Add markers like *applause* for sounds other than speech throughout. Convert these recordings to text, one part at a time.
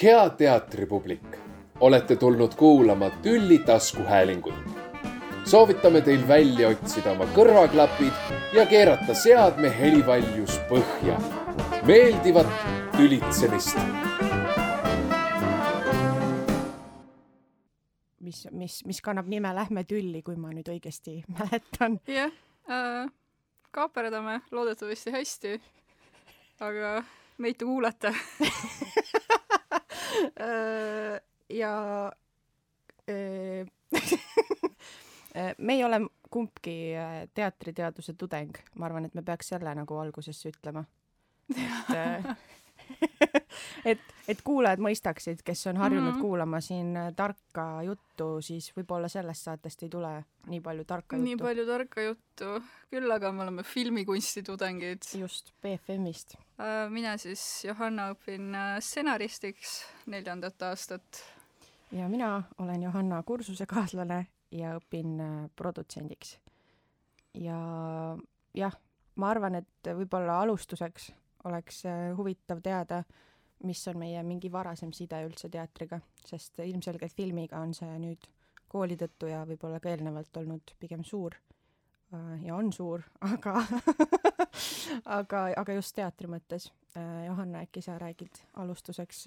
hea teatripublik, olete tulnud kuulama Tülli taskuhäälingut. soovitame teil välja otsida oma kõrvaklapid ja keerata seadme helivaljus põhja. meeldivat tülitsemist. mis, mis, mis kannab nime Lähme tülli, kui ma nüüd õigesti *laughs* mäletan. jah äh,, kaaperdame loodetavasti hästi. aga meid te kuulate *laughs* ja *laughs* äh, me ei ole kumbki äh, teatriteaduse tudeng, ma arvan, et me peaks selle nagu algusesse ütlema. et *laughs* *laughs* et, et kuulajad mõistaksid, kes on harjunud mm -hmm. kuulama siin tarka juttu, siis võib-olla sellest saatest ei tule nii palju tarka juttu. nii palju tarka juttu, küll aga me oleme filmikunsti tudengid. just, BFM-ist. mina siis, Johanna, õpin stsenaristiks neljandat aastat. ja mina olen Johanna kursusekaaslane ja õpin produtsendiks. ja jah, ma arvan, et võib-olla alustuseks oleks huvitav teada, mis on meie mingi varasem side üldse teatriga, sest ilmselgelt filmiga on see nüüd kooli tõttu ja võib-olla ka eelnevalt olnud pigem suur ja on suur, *laughs* aga aga, aga just teatri mõttes. Johanna, äkki sa räägid alustuseks,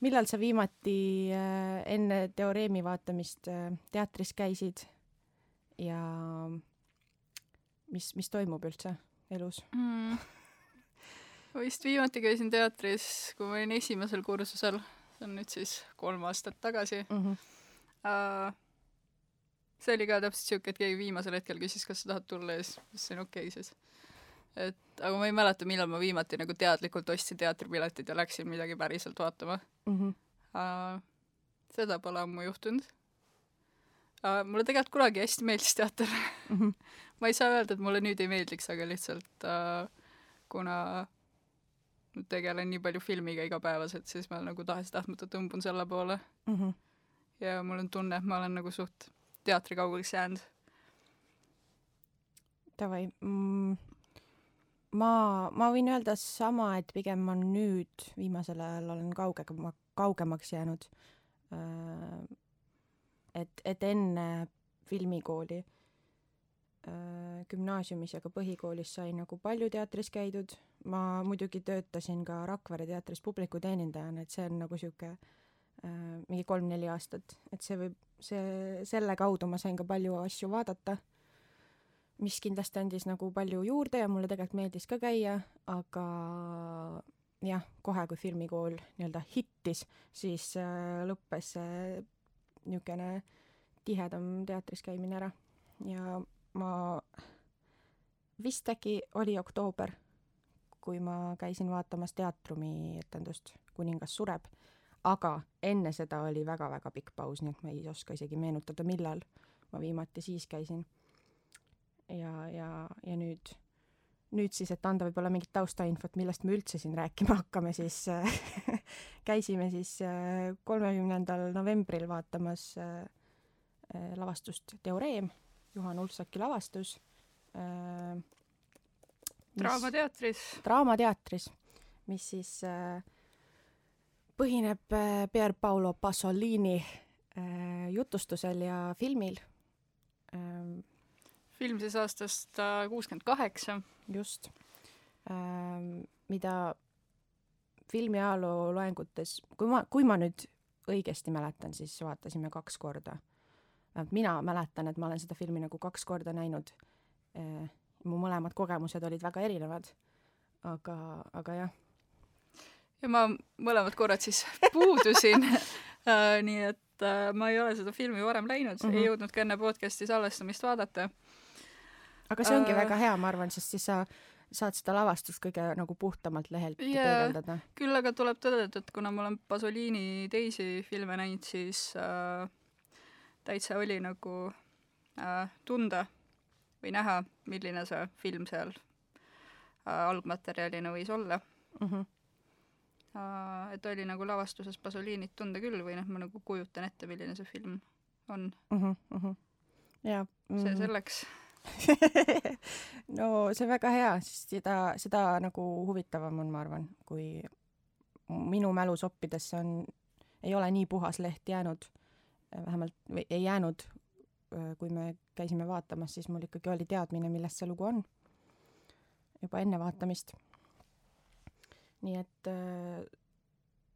millal sa viimati enne teoreemi vaatamist teatris käisid ja mis, mis toimub üldse elus mm.? Ma vist viimati käisin teatris, kui ma olin esimesel kursusel, see on nüüd siis kolm aastat tagasi mm. -hmm. Uh, see oli ka täpselt siuke, et keegi viimasel hetkel küsis, kas sa tahad tulla ja siis ma ütlesin okei okay, siis. et aga ma ei mäleta, millal ma viimati nagu teadlikult ostsin teatripiletid ja läksin midagi päriselt vaatama mm. -hmm. Uh, seda pole ammu juhtunud uh,. mulle tegelikult kunagi hästi meeldis teater mm. -hmm. *laughs* ma ei saa öelda, et mulle nüüd ei meeldiks, aga lihtsalt uh, kuna tegelen nii palju filmiga igapäevaselt, siis ma nagu tahes-tahtmata tõmbun selle poole mm. -hmm. ja mul on tunne, et ma olen nagu suht teatri kaugeks jäänud. Davai mm,. ma, ma võin öelda sama, et pigem ma nüüd viimasel ajal olen kaugema, kaugemaks jäänud. Äh, et, et enne filmikooli gümnaasiumis ja ka põhikoolis sai nagu palju teatris käidud. ma muidugi töötasin ka Rakvere teatris publikuteenindajana, et see on nagu sihuke äh, mingi kolm-neli aastat, et see võib, see, selle kaudu ma sain ka palju asju vaadata, mis kindlasti andis nagu palju juurde ja mulle tegelikult meeldis ka käia, aga jah, kohe kui filmikool nii-öelda hittis, siis äh, lõppes see niisugune tihedam teatris käimine ära ja ma, vist äkki oli oktoober, kui ma käisin vaatamas teatrumi etendust Kuningas sureb, aga enne seda oli väga-väga pikk paus, nii et ma ei oska isegi meenutada, millal ma viimati siis käisin. ja, ja, ja nüüd, nüüd siis, et anda võib-olla mingit taustainfot, millest me üldse siin rääkima hakkame, siis *laughs* käisime siis kolmekümnendal novembril vaatamas äh, äh, lavastust Teoreem Juhan Ulfsaki lavastus äh,. draamateatris. draamateatris, mis siis äh, põhineb äh, Pier Paolo Pasolini äh, jutustusel ja filmil äh,. film siis aastast äh, kuuskümmend kaheksa. just äh,, mida filmi ajaloo loengutes, kui ma, kui ma nüüd õigesti mäletan, siis vaatasime kaks korda vähemalt mina mäletan, et ma olen seda filmi nagu kaks korda näinud. Äh, mu mõlemad kogemused olid väga erinevad. aga, aga jah. ja ma mõlemad korrad siis *laughs* puudusin äh, nii et äh, ma ei ole seda filmi varem näinud mm, -hmm. ei mhm. jõudnud ka enne podcast'i salvestamist vaadata. aga see ongi uh, väga hea, ma arvan, sest siis sa saad seda lavastust kõige nagu puhtamalt lehelt yeah, peegeldada. küll aga tuleb tõdeda, et kuna ma olen Pasolini teisi filme näinud, siis äh, täitsa oli nagu äh, tunda või näha, milline see film seal äh, algmaterjalina võis olla mm. -hmm. äh, et oli nagu lavastuses Pasolinit tunda küll või noh, ma nagu kujutan ette, milline see film on mm. -hmm, mm -hmm. ja mm -hmm. see selleks *laughs* no see on väga hea, sest seda, seda nagu huvitavam on, ma arvan, kui minu mälusoppidesse on, ei ole nii puhas leht jäänud, vähemalt ei jäänud, kui me käisime vaatamas, siis mul ikkagi oli teadmine, millest see lugu on juba enne vaatamist. nii et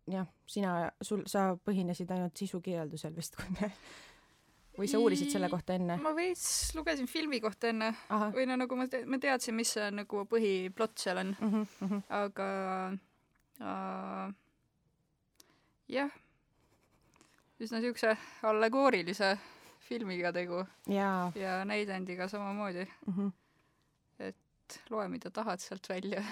jah, sina, sul, sa põhinesid ainult sisukirjeldusel vist, kui me *laughs* või sa uurisid selle kohta enne? ma veits lugesin filmi kohta enne Aha. või no nagu ma te-, ma teadsin, mis see nagu põhiplott seal on mm. -hmm. aga äh, jah, üsna siukse allegoorilise filmiga tegu. ja näidendiga samamoodi mm. -hmm. et loe, mida tahad sealt välja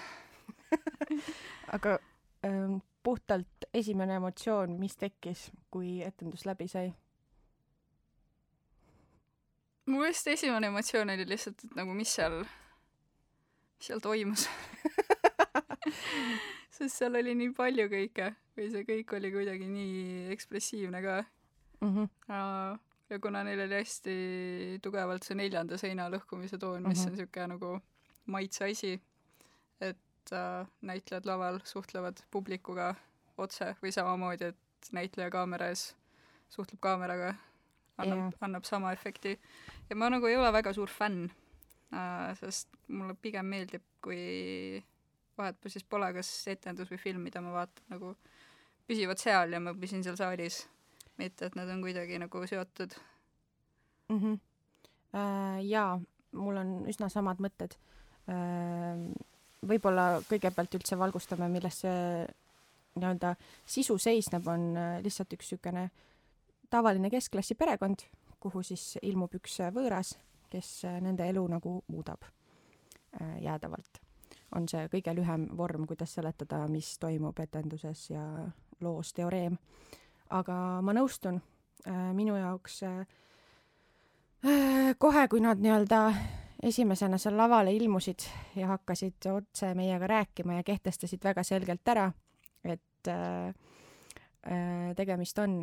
*laughs* aga ähm, puhtalt esimene emotsioon, mis tekkis, kui etendus läbi sai? mu meelest esimene emotsioon oli lihtsalt, et nagu mis seal, mis seal toimus *laughs* *laughs* sest seal oli nii palju kõike või see kõik oli kuidagi nii ekspressiivne ka mm. -hmm. ja kuna neil oli hästi tugevalt see neljanda seina lõhkumise toon, mis mm -hmm. on niisugune nagu maitse asi, et äh, näitlejad laval suhtlevad publikuga otse või samamoodi, et näitleja kaamera ees suhtleb kaameraga annab yeah., annab sama efekti. ja ma nagu ei ole väga suur fänn äh,, sest mulle pigem meeldib, kui vahet siis pole kas etendus või film, mida ma vaatan, nagu püsivad seal ja ma püsin seal saalis, mitte et nad on kuidagi nagu seotud mm. -hmm. Äh, jaa, mul on üsna samad mõtted äh,. võib-olla kõigepealt üldse valgustame, milles see nii-öelda sisu seisneb, on äh, lihtsalt üks niisugune äh, tavaline keskklassi perekond, kuhu siis ilmub üks võõras, kes nende elu nagu muudab äh, jäädavalt. on see kõige lühem vorm, kuidas seletada, mis toimub etenduses ja loos teoreem. aga ma nõustun, äh, minu jaoks äh, kohe, kui nad nii-öelda esimesena seal lavale ilmusid ja hakkasid otse meiega rääkima ja kehtestasid väga selgelt ära, et tegemist on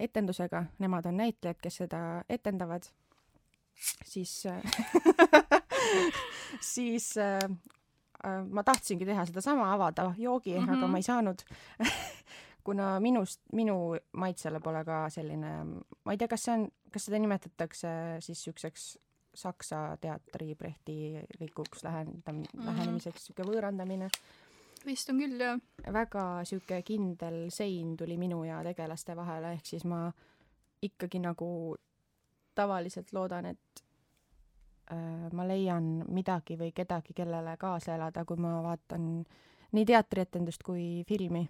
etendusega, nemad on näitlejad, kes seda etendavad, siis *laughs* siis äh, ma tahtsingi teha sedasama, avada joogi mm, -hmm. aga ma ei saanud *laughs* kuna minust, minu maitsele pole ka selline, ma ei tea, kas see on, kas seda nimetatakse siis niisuguseks saksa teatri brehtilikuks lähendam- mm, -hmm. lähenemiseks, niisugune võõrandamine vist on küll, jah. väga sihuke kindel sein tuli minu ja tegelaste vahele, ehk siis ma ikkagi nagu tavaliselt loodan, et äh, ma leian midagi või kedagi, kellele kaasa elada, kui ma vaatan nii teatrietendust kui filmi.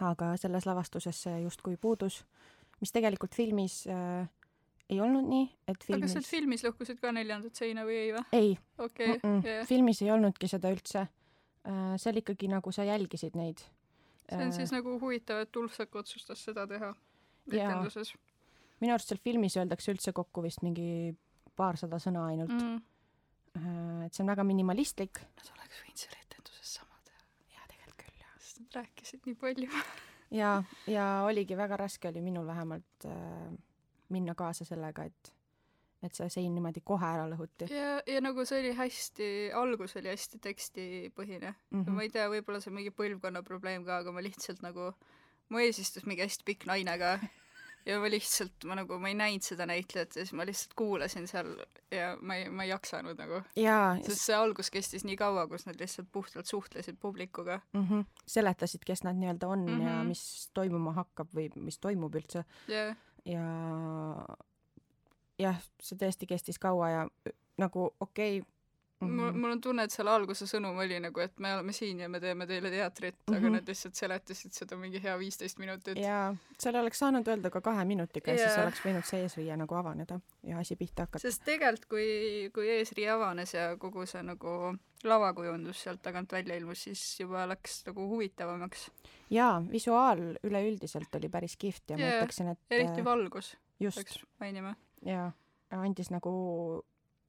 Aga selles lavastuses see justkui puudus, mis tegelikult filmis äh, ei olnud nii, et filmis aga kas sa filmis lõhkusid ka neljandat seina või ei või? ei. okei okay, mm. -mm. Yeah. filmis ei olnudki seda üldse Äh, seal ikkagi nagu sa jälgisid neid. see on äh, siis nagu huvitav, et Ulfsak otsustas seda teha etenduses. minu arust seal filmis öeldakse üldse kokku vist mingi paarsada sõna ainult mm.. Äh, et see on väga minimalistlik. Nad oleks võinud seal etenduses sama teha. jaa, tegelikult küll, jah. sest nad rääkisid nii palju ja, ja oligi väga raske oli minul vähemalt äh, minna kaasa sellega, et et see sein niimoodi kohe ära lõhuti. ja, ja nagu see oli hästi, algus oli hästi tekstipõhine mm. -hmm. ma ei tea, võib-olla see on mingi põlvkonna probleem ka, aga ma lihtsalt nagu, mu ees istus mingi hästi pikk naine ka ja ma lihtsalt, ma nagu, ma ei näinud seda näitlejat ja siis ma lihtsalt kuulasin seal ja ma ei, ma ei jaksanud nagu. sest see algus kestis nii kaua, kus nad lihtsalt puhtalt suhtlesid publikuga mm. -hmm. seletasid, kes nad nii-öelda on mm -hmm. ja mis toimuma hakkab või mis toimub üldse yeah.. ja jah, see tõesti kestis kaua ja nagu okei okay, Mm -hmm. mul, mul on tunne, et seal alguse sõnum oli nagu, et me oleme siin ja me teeme teile teatrit mm, -hmm. aga mhm. nad lihtsalt seletasid seda mingi hea viisteist minutit. jaa, seal oleks saanud öelda ka kahe minutiga ja siis oleks võinud see eesriie nagu avaneda ja asi pihta hakata. sest tegelikult, kui, kui eesriie avanes ja kogu see nagu lavakujundus sealt tagant välja ilmus, siis juba läks nagu huvitavamaks. jaa, visuaal üleüldiselt oli päris kihvt ja, ja ma ütleksin, et eriti valgus, peaks mainima jaa, andis nagu,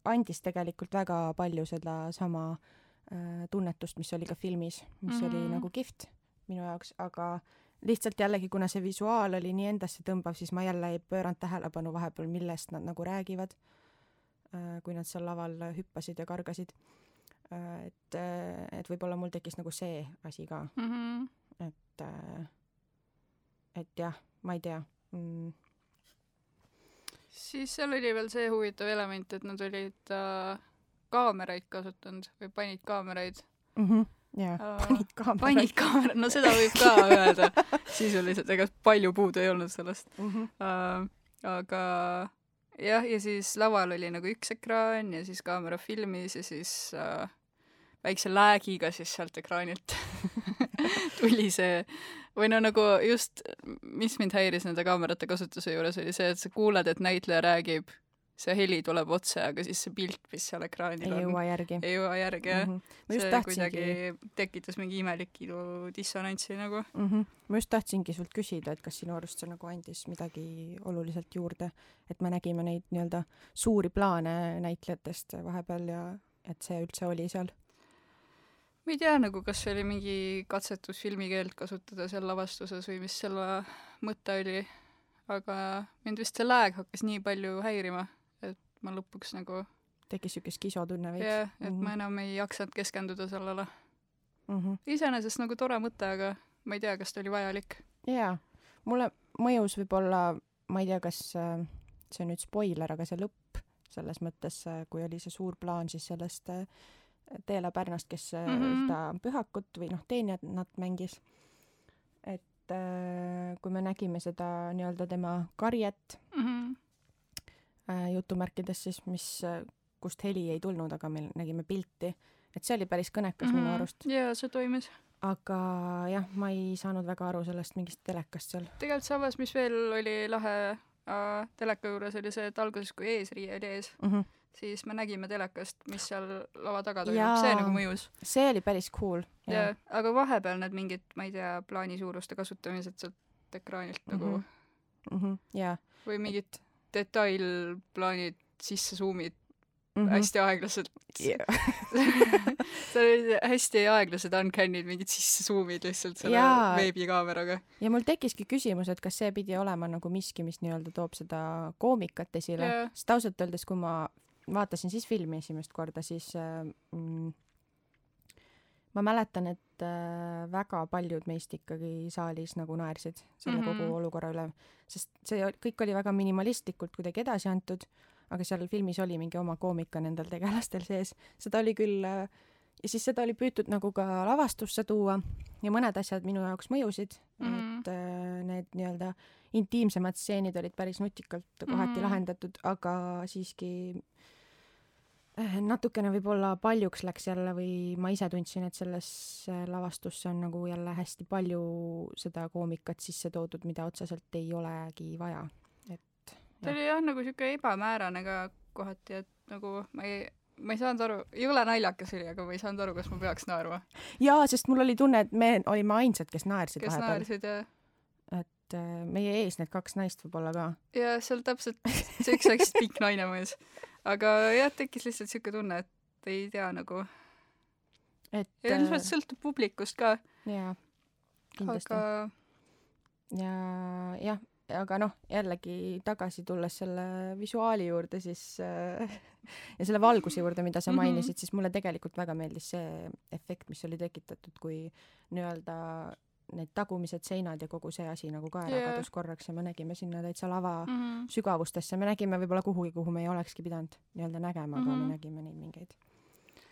andis tegelikult väga palju sedasama äh, tunnetust, mis oli ka filmis, mis mm -hmm. oli mhm. nagu kihvt minu jaoks, aga lihtsalt jällegi, kuna see visuaal oli nii endasse tõmbav, siis ma jälle ei pööranud tähelepanu vahepeal, millest nad nagu räägivad äh,, kui nad seal laval hüppasid ja kargasid äh,. et, äh, et võib-olla mul tekkis nagu see asi ka mm. -hmm. et äh, et jah, ma ei tea mm.. Siis seal oli veel see huvitav element, et nad olid äh, kaameraid kasutanud või panid kaameraid mm. -hmm. jaa uh,, panid kaameraid. panid kaameraid, no seda võib ka öelda *laughs* sisuliselt, ega palju puudu ei olnud sellest mm. -hmm. Uh, aga jah, ja siis laval oli nagu üks ekraan ja siis kaamera filmis ja siis uh, väikse läägiga siis sealt ekraanilt *laughs* *laughs* tuli see või no nagu just, mis mind häiris nende kaamerate kasutuse juures, oli see, et sa kuuled, et näitleja räägib, see heli tuleb otse, aga siis see pilt, mis seal ekraanil ei on, ei jõua järgi. ei jõua järgi, jah mm. -hmm. see kuidagi tekitas mingi imelikku dissonantsi nagu mm. -hmm. ma just tahtsingi sult küsida, et kas sinu arust see nagu andis midagi oluliselt juurde, et me nägime neid nii-öelda suuri plaane näitlejatest vahepeal ja et see üldse oli seal ma ei tea nagu, kas see oli mingi katsetus filmikeelt kasutada seal lavastuses või mis selle mõte oli, aga mind vist see lääg hakkas nii palju häirima, et ma lõpuks nagu tekkis niisugune skisotunne veits? jah, et mm -hmm. ma enam ei jaksanud keskenduda sellele mm. -hmm. iseenesest nagu tore mõte, aga ma ei tea, kas ta oli vajalik. jaa, mulle mõjus võib-olla, ma ei tea, kas äh, see on nüüd spoiler, aga see lõpp selles mõttes, äh, kui oli see suur plaan siis sellest äh, Teela Pärnast, kes mm -hmm. seda pühakut või noh, teenijat mängis. et äh, kui me nägime seda nii-öelda tema karjet mm -hmm. jutumärkides siis, mis, kust heli ei tulnud, aga me nägime pilti, et see oli päris kõnekas mm -hmm. minu mhm. arust. jaa, see toimis. aga jah, ma ei saanud väga aru sellest mingist telekast seal. tegelikult samas, mis veel oli lahe äh, teleka juures, oli see, et alguses, kui eesriie oli ees mm, -hmm siis me nägime telekast, mis seal lava taga toimub, see nagu mõjus. see oli päris cool. jaa, aga vahepeal need mingid, ma ei tea, plaanisuuruste kasutamised sealt ekraanilt mm -hmm. nagu mm -hmm. jaa. või mingid detailplaanid, sisse suumid mm -hmm. hästi aeglaselt yeah. *laughs* seal olid hästi aeglased uncanny'd, mingid sisse suumid lihtsalt selle ja. veebikaameraga. ja mul tekkiski küsimus, et kas see pidi olema nagu miski, mis nii-öelda toob seda koomikat esile yeah., sest ausalt öeldes, kui ma vaatasin siis filmi esimest korda, siis äh, mm, ma mäletan, et äh, väga paljud meist ikkagi saalis nagu naersid selle mm -hmm. kogu olukorra üle, sest see kõik oli väga minimalistlikult kuidagi edasi antud, aga seal filmis oli mingi oma koomika nendel tegelastel sees, seda oli küll äh, ja siis seda oli püütud nagu ka lavastusse tuua ja mõned asjad minu jaoks mõjusid mm, -hmm. et äh, need nii-öelda intiimsemad stseenid olid päris nutikalt kohati mm -hmm. lahendatud, aga siiski Eh, natukene võib-olla paljuks läks jälle või ma ise tundsin, et sellesse lavastusse on nagu jälle hästi palju seda koomikat sisse toodud, mida otseselt ei olegi vaja, et ta oli jah, nagu siuke ebamäärane ka kohati, et nagu ma ei, ma ei saanud aru, jõle naljakas oli, aga ma ei saanud aru, kas ma peaks naerma. jaa, sest mul oli tunne, et me olime ainsad, kes naersid kes vahepeal. kes naersid, jah. et äh, meie ees need kaks naist võib-olla ka. jaa, seal täpselt, see üks hästi pikk naine mõjus *laughs* aga jah, tekkis lihtsalt siuke tunne, et ei tea nagu. et. ja ilmselt äh, sõltub publikust ka. jaa, kindlasti aga.... ja jah, aga noh, jällegi tagasi tulles selle visuaali juurde, siis äh, *laughs* ja selle valguse juurde, mida sa mhm. mainisid mm, -hmm. siis mulle tegelikult väga meeldis see efekt, mis oli tekitatud, kui nii-öelda need tagumised seinad ja kogu see asi nagu ka ära yeah. kadus korraks ja me nägime sinna täitsa lava mm -hmm. sügavustesse, me nägime võib-olla kuhugi, kuhu me ei olekski pidanud nii-öelda nägema mm, -hmm. aga me mhm. nägime neid mingeid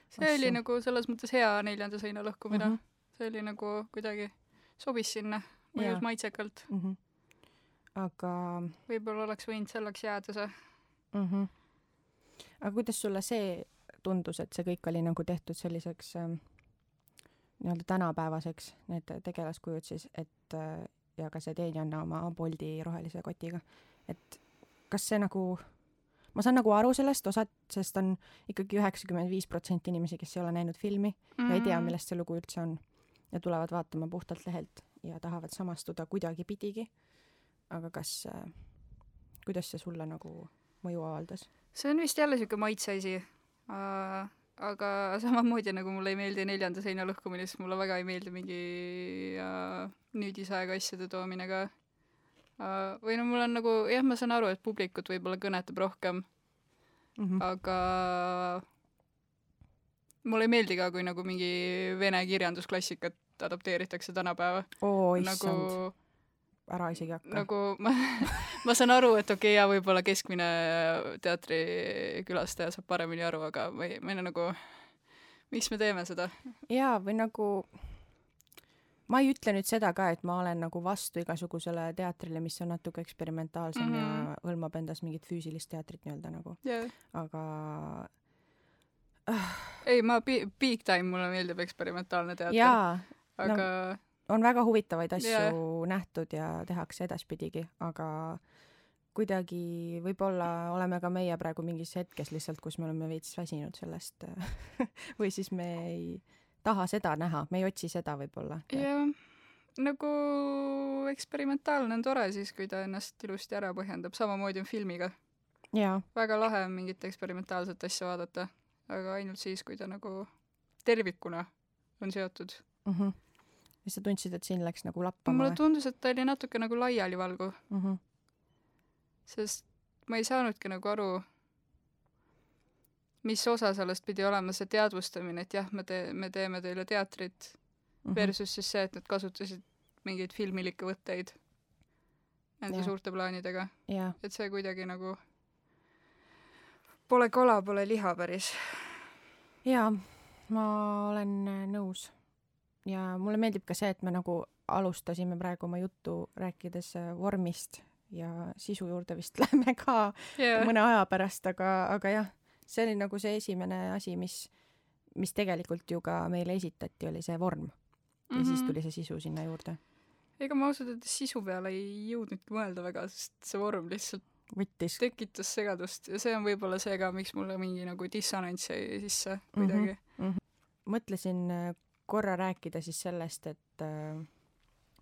see asju. oli nagu selles mõttes hea neljanda seina lõhkumine mm. -hmm. see oli nagu kuidagi, sobis sinna, mõjus yeah. maitsekalt mm. -hmm. aga võib-olla oleks võinud selleks jääda see mm. -hmm. aga kuidas sulle see tundus, et see kõik oli nagu tehtud selliseks äh, nii-öelda tänapäevaseks, need tegelaskujud siis, et äh, ja ka see teenijanna oma Boldi rohelise kotiga, et kas see nagu, ma saan nagu aru sellest osad, sest on ikkagi üheksakümmend viis protsenti inimesi, kes ei ole näinud filmi mm -hmm. ja ei tea, mhm. millest see lugu üldse on ja tulevad vaatama puhtalt lehelt ja tahavad samastuda kuidagipidigi. aga kas äh,, kuidas see sulle nagu mõju avaldas? see on vist jälle siuke maitse asi uh aga *laughs* samamoodi nagu mulle ei meeldi neljanda seina lõhkumine, siis mulle väga ei meeldi mingi äh, nüüdisaega asjade toomine ka äh,. või no mul on nagu, jah, ma saan aru, et publikut võib-olla kõnetab rohkem mm, -hmm. aga mulle ei meeldi ka, kui nagu mingi vene kirjandusklassikat adapteeritakse tänapäeva oo issand nagu nagu..., ära isegi hakka nagu ma *laughs* ma saan aru, et okei okay,, jaa, võib-olla keskmine teatrikülastaja saab paremini aru, aga ma ei, ma ei nagu, miks me teeme seda? jaa, või nagu ma ei ütle nüüd seda ka, et ma olen nagu vastu igasugusele teatrile, mis on natuke eksperimentaalsem mm Mhm. -hmm. ja hõlmab endas mingit füüsilist teatrit nii-öelda nagu, Yeah. aga ei, ma pi-, big time mulle meeldib eksperimentaalne teater, aga on väga huvitavaid asju yeah. Nähtud ja tehakse edaspidigi, aga kuidagi võib-olla oleme ka meie praegu mingis hetkes lihtsalt, kus me oleme veits väsinud sellest *laughs* või siis me ei taha seda näha, me ei otsi seda võib-olla. jah, nagu eksperimentaalne on tore siis, kui ta ennast ilusti ära põhjendab, samamoodi on filmiga. väga lahe on mingit eksperimentaalset asja vaadata, aga ainult siis, kui ta nagu tervikuna on seotud. mhm. Ja sa tundsid, et siin läks nagu lappama mulle tundus, et ta oli natuke nagu laialivalguv, Mhm. sest ma ei saanudki nagu aru, mis osa sellest pidi olema see teadvustamine, et jah, me tee-, me teeme teile teatrit Mhm. versus siis see, et nad kasutasid mingeid filmilikke võtteid nende Jah. suurte plaanidega, et see kuidagi nagu pole kala, pole liha päris. jaa, ma olen äh, nõus. Ja mulle meeldib ka see, et me nagu alustasime praegu oma juttu rääkides äh, vormist ja sisu juurde vist *laughs* lähme ka jah, mõne aja pärast, aga, aga jah, see oli nagu see esimene asi, mis, mis tegelikult ju ka meile esitati, oli see vorm ja mm -hmm. siis tuli see sisu sinna juurde. ega ma ausalt öeldes sisu peale ei jõudnudki mõelda väga, sest see vorm lihtsalt võttis. tekitas segadust ja see on võib-olla see ka, miks mulle mingi nagu dissonants jäi sisse kuidagi mm. -hmm. mõtlesin äh, korra rääkida siis sellest, et äh,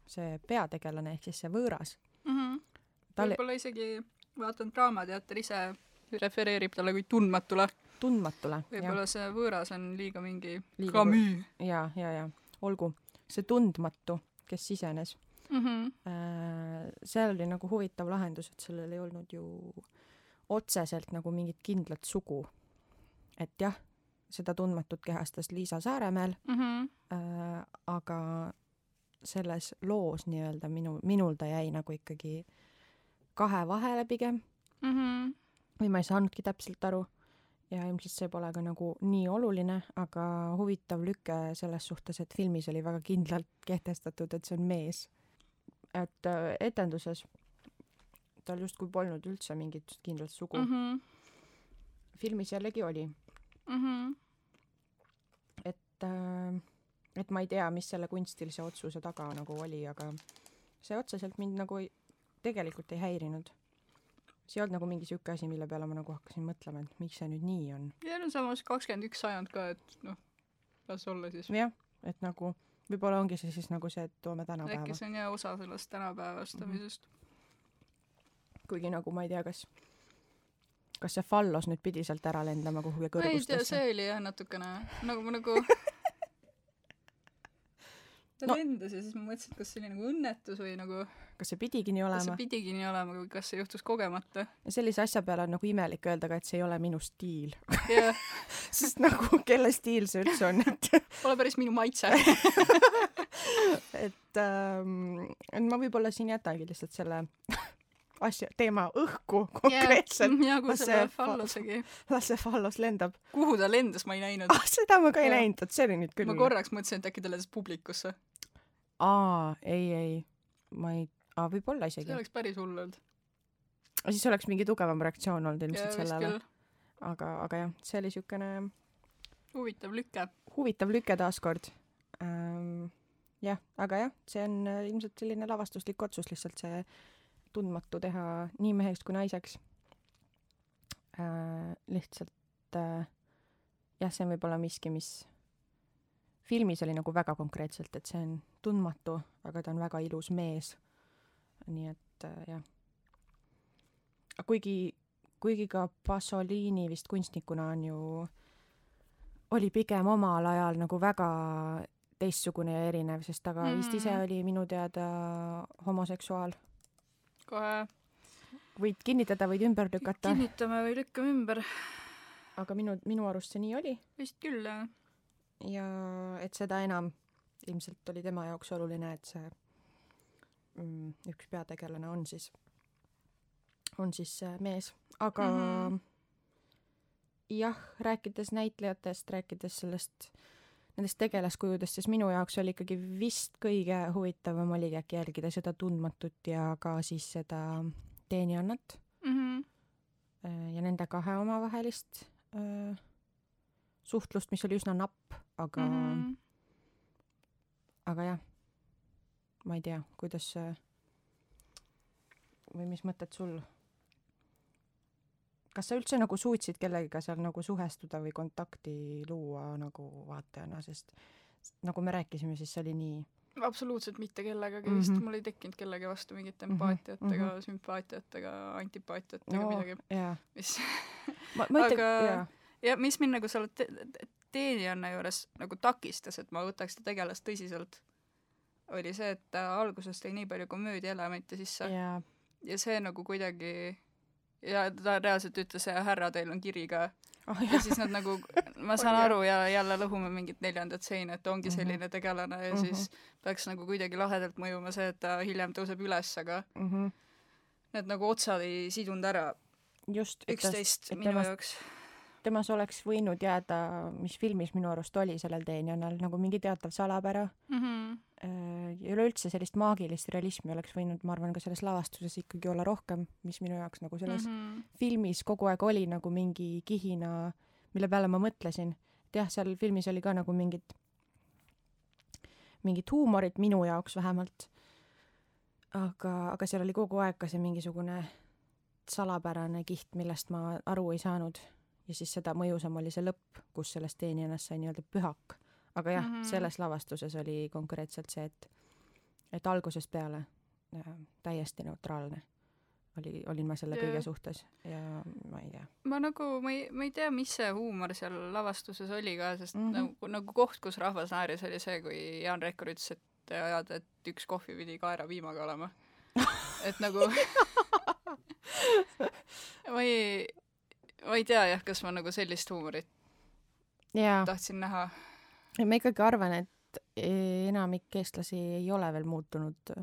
see peategelane ehk siis see võõras, Mm -hmm. tal võib-olla isegi vaatan Draamateater ise refereerib talle kui tundmatule, tundmatule. võib-olla see võõras on liiga mingi Liiga Camus ja, ja, ja olgu, see tundmatu, kes sisenes mm. -hmm. seal oli nagu huvitav lahendus, et sellel ei olnud ju otseselt nagu mingit kindlat sugu. et jah, seda tundmatut kehastas Liisa Saaremäel Mm -hmm. äh,, aga selles loos nii-öelda minu, minul ta jäi nagu ikkagi kahe vahele pigem Mm -hmm. või ma ei saanudki täpselt aru ja ilmselt see pole ka nagu nii oluline, aga huvitav lüke selles suhtes, et filmis oli väga kindlalt kehtestatud, et see on mees. et äh, etenduses tal justkui polnud üldse mingit kindlat sugu mm. Mm -hmm. filmis jällegi oli, Mm -hmm. et äh, et ma ei tea, mis selle kunstilise otsuse taga nagu oli, aga see otseselt mind nagu ei, tegelikult ei häirinud. see ei olnud nagu mingi sihuke asi, mille peale ma nagu hakkasin mõtlema, et miks see nüüd nii on. ja no samas kakskümmend üks sajand ka, et noh, las olla siis. jah, et nagu võib-olla ongi see siis nagu see, et toome tänapäeva äkki, see on jah osa sellest tänapäevastamisest mm. kuigi nagu ma ei tea, kas kas see fallos nüüd pidi sealt ära lendama kuhugi -hmm. ei tea, kõrgustesse? see oli jah natukene nagu ma nagu *laughs* ta No- lendas ja siis ma mõtlesin, et kas see oli nagu õnnetus või nagu, kas see pidigi nii kas see olema? pidigi nii olema või kas see juhtus kogemata. ja sellise asja peale on nagu imelik öelda ka, et see ei ole minu stiil. jah, *laughs* sest nagu kelle stiil see üldse on, et *laughs* pole päris minu maitse. et ähm, et ma võib-olla siin jätangi lihtsalt selle asja, teema õhku konkreetselt. ja kui Las see fa- fallosegi, *laughs* las see fallos lendab. kuhu ta lendas, ma ei näinud. ah, seda ma ka ei Jah. näinud, et see oli nüüd küll. ma korraks mõtlesin, et äkki ta lendas publikusse. aa, ei, ei, ma ei, aa, võib-olla isegi see. oleks päris hull olnud. siis oleks mingi tugevam reaktsioon olnud ilmselt vist sellele. aga, aga jah, see oli siukene huvitav lüke. huvitav lüke taaskord ähm,. jah, aga jah, see on äh, ilmselt selline lavastuslik otsus lihtsalt see tundmatu teha nii meheks kui naiseks äh,. lihtsalt äh, jah, see on võib-olla miski, mis filmis oli nagu väga konkreetselt, et see on tundmatu, aga ta on väga ilus mees. nii et äh, jah. kuigi, kuigi ka Pasolini vist kunstnikuna on ju oli pigem omal ajal nagu väga teistsugune ja erinev, sest ta ka mm. vist ise oli minu teada homoseksuaal. Kohe võid kinnitada, võid ümber lükata, kinnitame või lükkame ümber. aga minu, minu arust see nii oli vist küll, jah. ja et seda enam ilmselt oli tema jaoks oluline, et see mm, üks peategelane on siis, on siis mees, aga mm -hmm. jah, rääkides näitlejatest, rääkides sellest, nendest tegelaskujudest, siis minu jaoks oli ikkagi vist kõige huvitavam oligi äkki jälgida seda tundmatut ja ka siis seda teenijannat mm. -hmm. ja nende kahe omavahelist öö, suhtlust, mis oli üsna napp, aga mm, -hmm. aga jah, ma ei tea, kuidas see või mis mõtted sul? Kas sa üldse nagu suutsid kellegiga seal nagu suhestuda või kontakti luua nagu vaatajana, sest nagu me rääkisime, siis see oli nii absoluutselt mitte kellegagi mm, -hmm. vist mul ei tekkinud kellegi vastu mingit mhm. empaatiat mm -hmm. ega sümpaatiat ega antipaatiat no, ega midagi yeah., mis *laughs* ma, ma aga yeah. ja mis mind nagu seal te teenijanna juures nagu takistas, et ma võtaks ta tegelast tõsiselt, oli see, et ta alguses tõi nii palju komöödiaelemente sisse yeah. ja see nagu kuidagi ja ta reaalselt ütles, härra, teil on kiri ka oh,. ja siis nad nagu, *laughs* ma saan oh, aru ja jälle lõhume mingit neljandat seina, et ongi mhm. selline tegelane ja mm -hmm. siis peaks nagu kuidagi lahedalt mõjuma see, et ta hiljem tõuseb üles, aga mm -hmm. need nagu otsad ei sidunud ära just üksteist minu temast, jaoks. Temas oleks võinud jääda, mis filmis minu arust oli sellel teenijal, nagu mingi teatav salapära mm. -hmm ja üleüldse sellist maagilist realismi oleks võinud, ma arvan, ka selles lavastuses ikkagi olla rohkem, mis minu jaoks nagu selles mm -hmm. filmis kogu aeg oli nagu mingi kihina, mille peale ma mõtlesin. et jah, seal filmis oli ka nagu mingit, mingit huumorit minu jaoks vähemalt. aga, aga seal oli kogu aeg ka see mingisugune salapärane kiht, millest ma aru ei saanud. Ja siis seda mõjusam oli see lõpp, kus sellest teenijannast sai nii-öelda pühak aga jah mm, -hmm. selles lavastuses oli konkreetselt see, et, et algusest peale äh, täiesti neutraalne oli, olin ma selle kõige suhtes ja ma ei tea. ma nagu, ma ei, ma ei tea, mis see huumor seal lavastuses oli ka, sest mm -hmm. nagu, nagu koht, kus rahvas naeris, oli see, kui Jaan Rekkur ütles, et ajada, et üks kohvi pidi kaerapiimaga olema. et nagu *laughs* *laughs* ma ei, ma ei tea jah, kas ma nagu sellist huumorit ja. tahtsin näha. Ma ikkagi arvan, et enamik eestlasi ei ole veel muutunud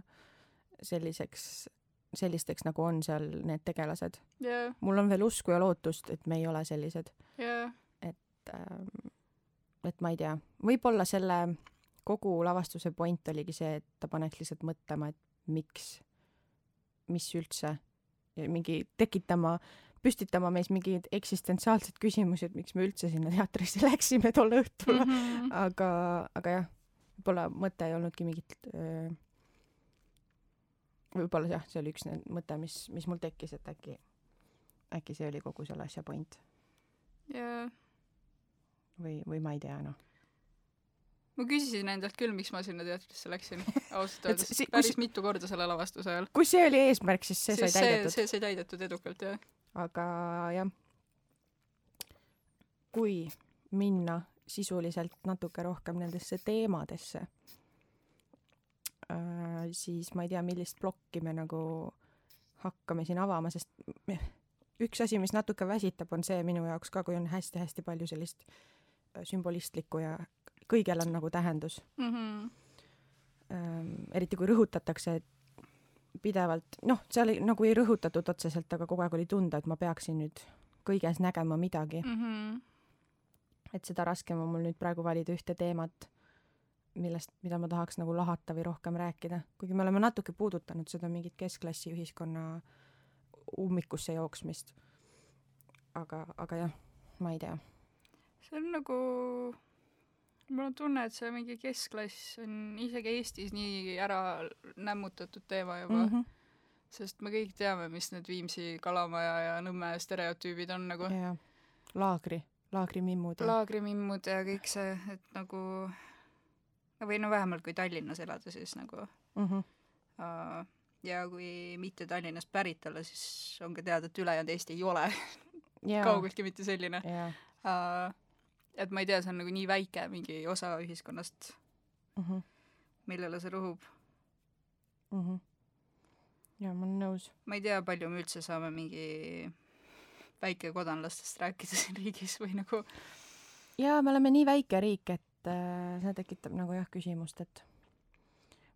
selliseks, sellisteks, nagu on seal need tegelased. Yeah.. mul on veel usku ja lootust, et me ei ole sellised. Yeah.. et, ähm, et ma ei tea, võib-olla selle kogu lavastuse point oligi see, et ta paneks lihtsalt mõtlema, et miks, mis üldse, mingi tekitama püstitama meis mingeid eksistentsiaalseid küsimusi, et miks me üldse sinna teatrisse *laughs* läksime tol õhtul mm. -hmm. aga, aga jah, võib-olla mõte ei olnudki mingit öö, võib-olla jah, see oli üks mõte, mis, mis mul tekkis, et äkki, äkki see oli kogu selle asja point. jaa. või, või ma ei tea, noh ma küsisin endalt küll, miks ma sinna teatrisse läksin, *laughs* ausalt öeldes päris kus... mitu korda selle lavastuse ajal. kui see oli eesmärk, siis see siis sai täidetud. see sai täidetud edukalt, jah aga jah, kui minna sisuliselt natuke rohkem nendesse teemadesse äh,, siis ma ei tea, millist plokki me nagu hakkame siin avama, sest üks asi, mis natuke väsitab, on see minu jaoks ka, kui on hästi-hästi palju sellist äh, sümbolistlikku ja kõigel on nagu tähendus mm. -hmm. Eriti kui rõhutatakse, et pidevalt, noh, seal ei, nagu ei rõhutatud otseselt, aga kogu aeg oli tunda, et ma peaksin nüüd kõiges nägema midagi mm. -hmm. et seda raskem on mul nüüd praegu valida ühte teemat, millest, mida ma tahaks nagu lahata või rohkem rääkida, kuigi me oleme natuke puudutanud seda mingit keskklassi ühiskonna ummikusse jooksmist. aga, aga jah, ma ei tea. see on nagu mul on tunne, et see mingi keskklass on isegi Eestis nii ära nämmutatud teema juba mm. -hmm. sest me kõik teame, mis need Viimsi, Kalamaja ja Nõmme stereotüübid on nagu. laagri, laagrimimmud. laagrimimmud ja kõik see, et nagu või no vähemalt kui Tallinnas elada, siis nagu mm. -hmm. Ja kui mitte Tallinnast pärit olla, siis on ka teada, et ülejäänud Eesti ei ole *laughs* kaugeltki mitte selline uh, et ma ei tea, see on nagu nii väike mingi osa ühiskonnast mm, -hmm. millele see rõhub mm. -hmm. jaa, ma olen nõus. ma ei tea, palju me üldse saame mingi väikekodanlastest rääkida siin riigis või nagu jaa, me oleme nii väike riik, et äh, see tekitab nagu jah küsimust, et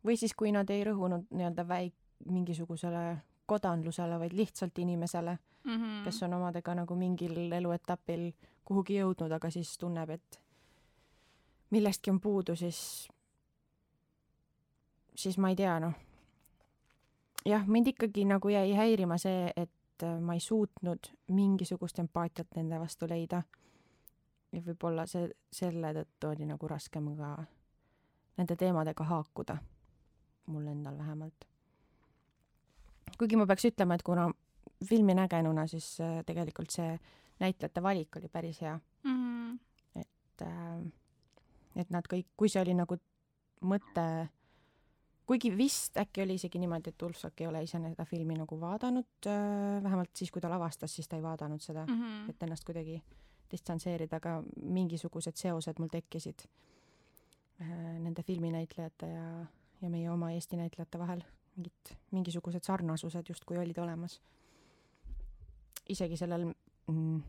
või siis, kui nad ei rõhunud nii-öelda väik-, mingisugusele kodanlusele, vaid lihtsalt inimesele mm, -hmm. kes on omadega nagu mingil eluetapil kuhugi jõudnud, aga siis tunneb, et millestki on puudu, siis, siis ma ei tea, noh. jah, mind ikkagi nagu jäi häirima see, et ma ei suutnud mingisugust empaatiat nende vastu leida. ja võib-olla see, selle tõttu oli nagu raskem ka nende teemadega haakuda, mul endal vähemalt kuigi ma peaks ütlema, et kuna filmi nägenuna, siis äh, tegelikult see näitlejate valik oli päris hea mm. et äh,, et nad kõik, kui see oli nagu mõte, kuigi vist äkki oli isegi niimoodi, et Ulfsak ei ole ise seda filmi nagu vaadanud äh,, vähemalt siis, kui ta lavastas, siis ta ei vaadanud seda mm, -hmm. et ennast kuidagi distantseerida, aga mingisugused seosed mul tekkisid nende filminäitlejate ja, ja meie oma Eesti näitlejate vahel mingid, mingisugused sarnasused justkui olid olemas. isegi sellel mm,,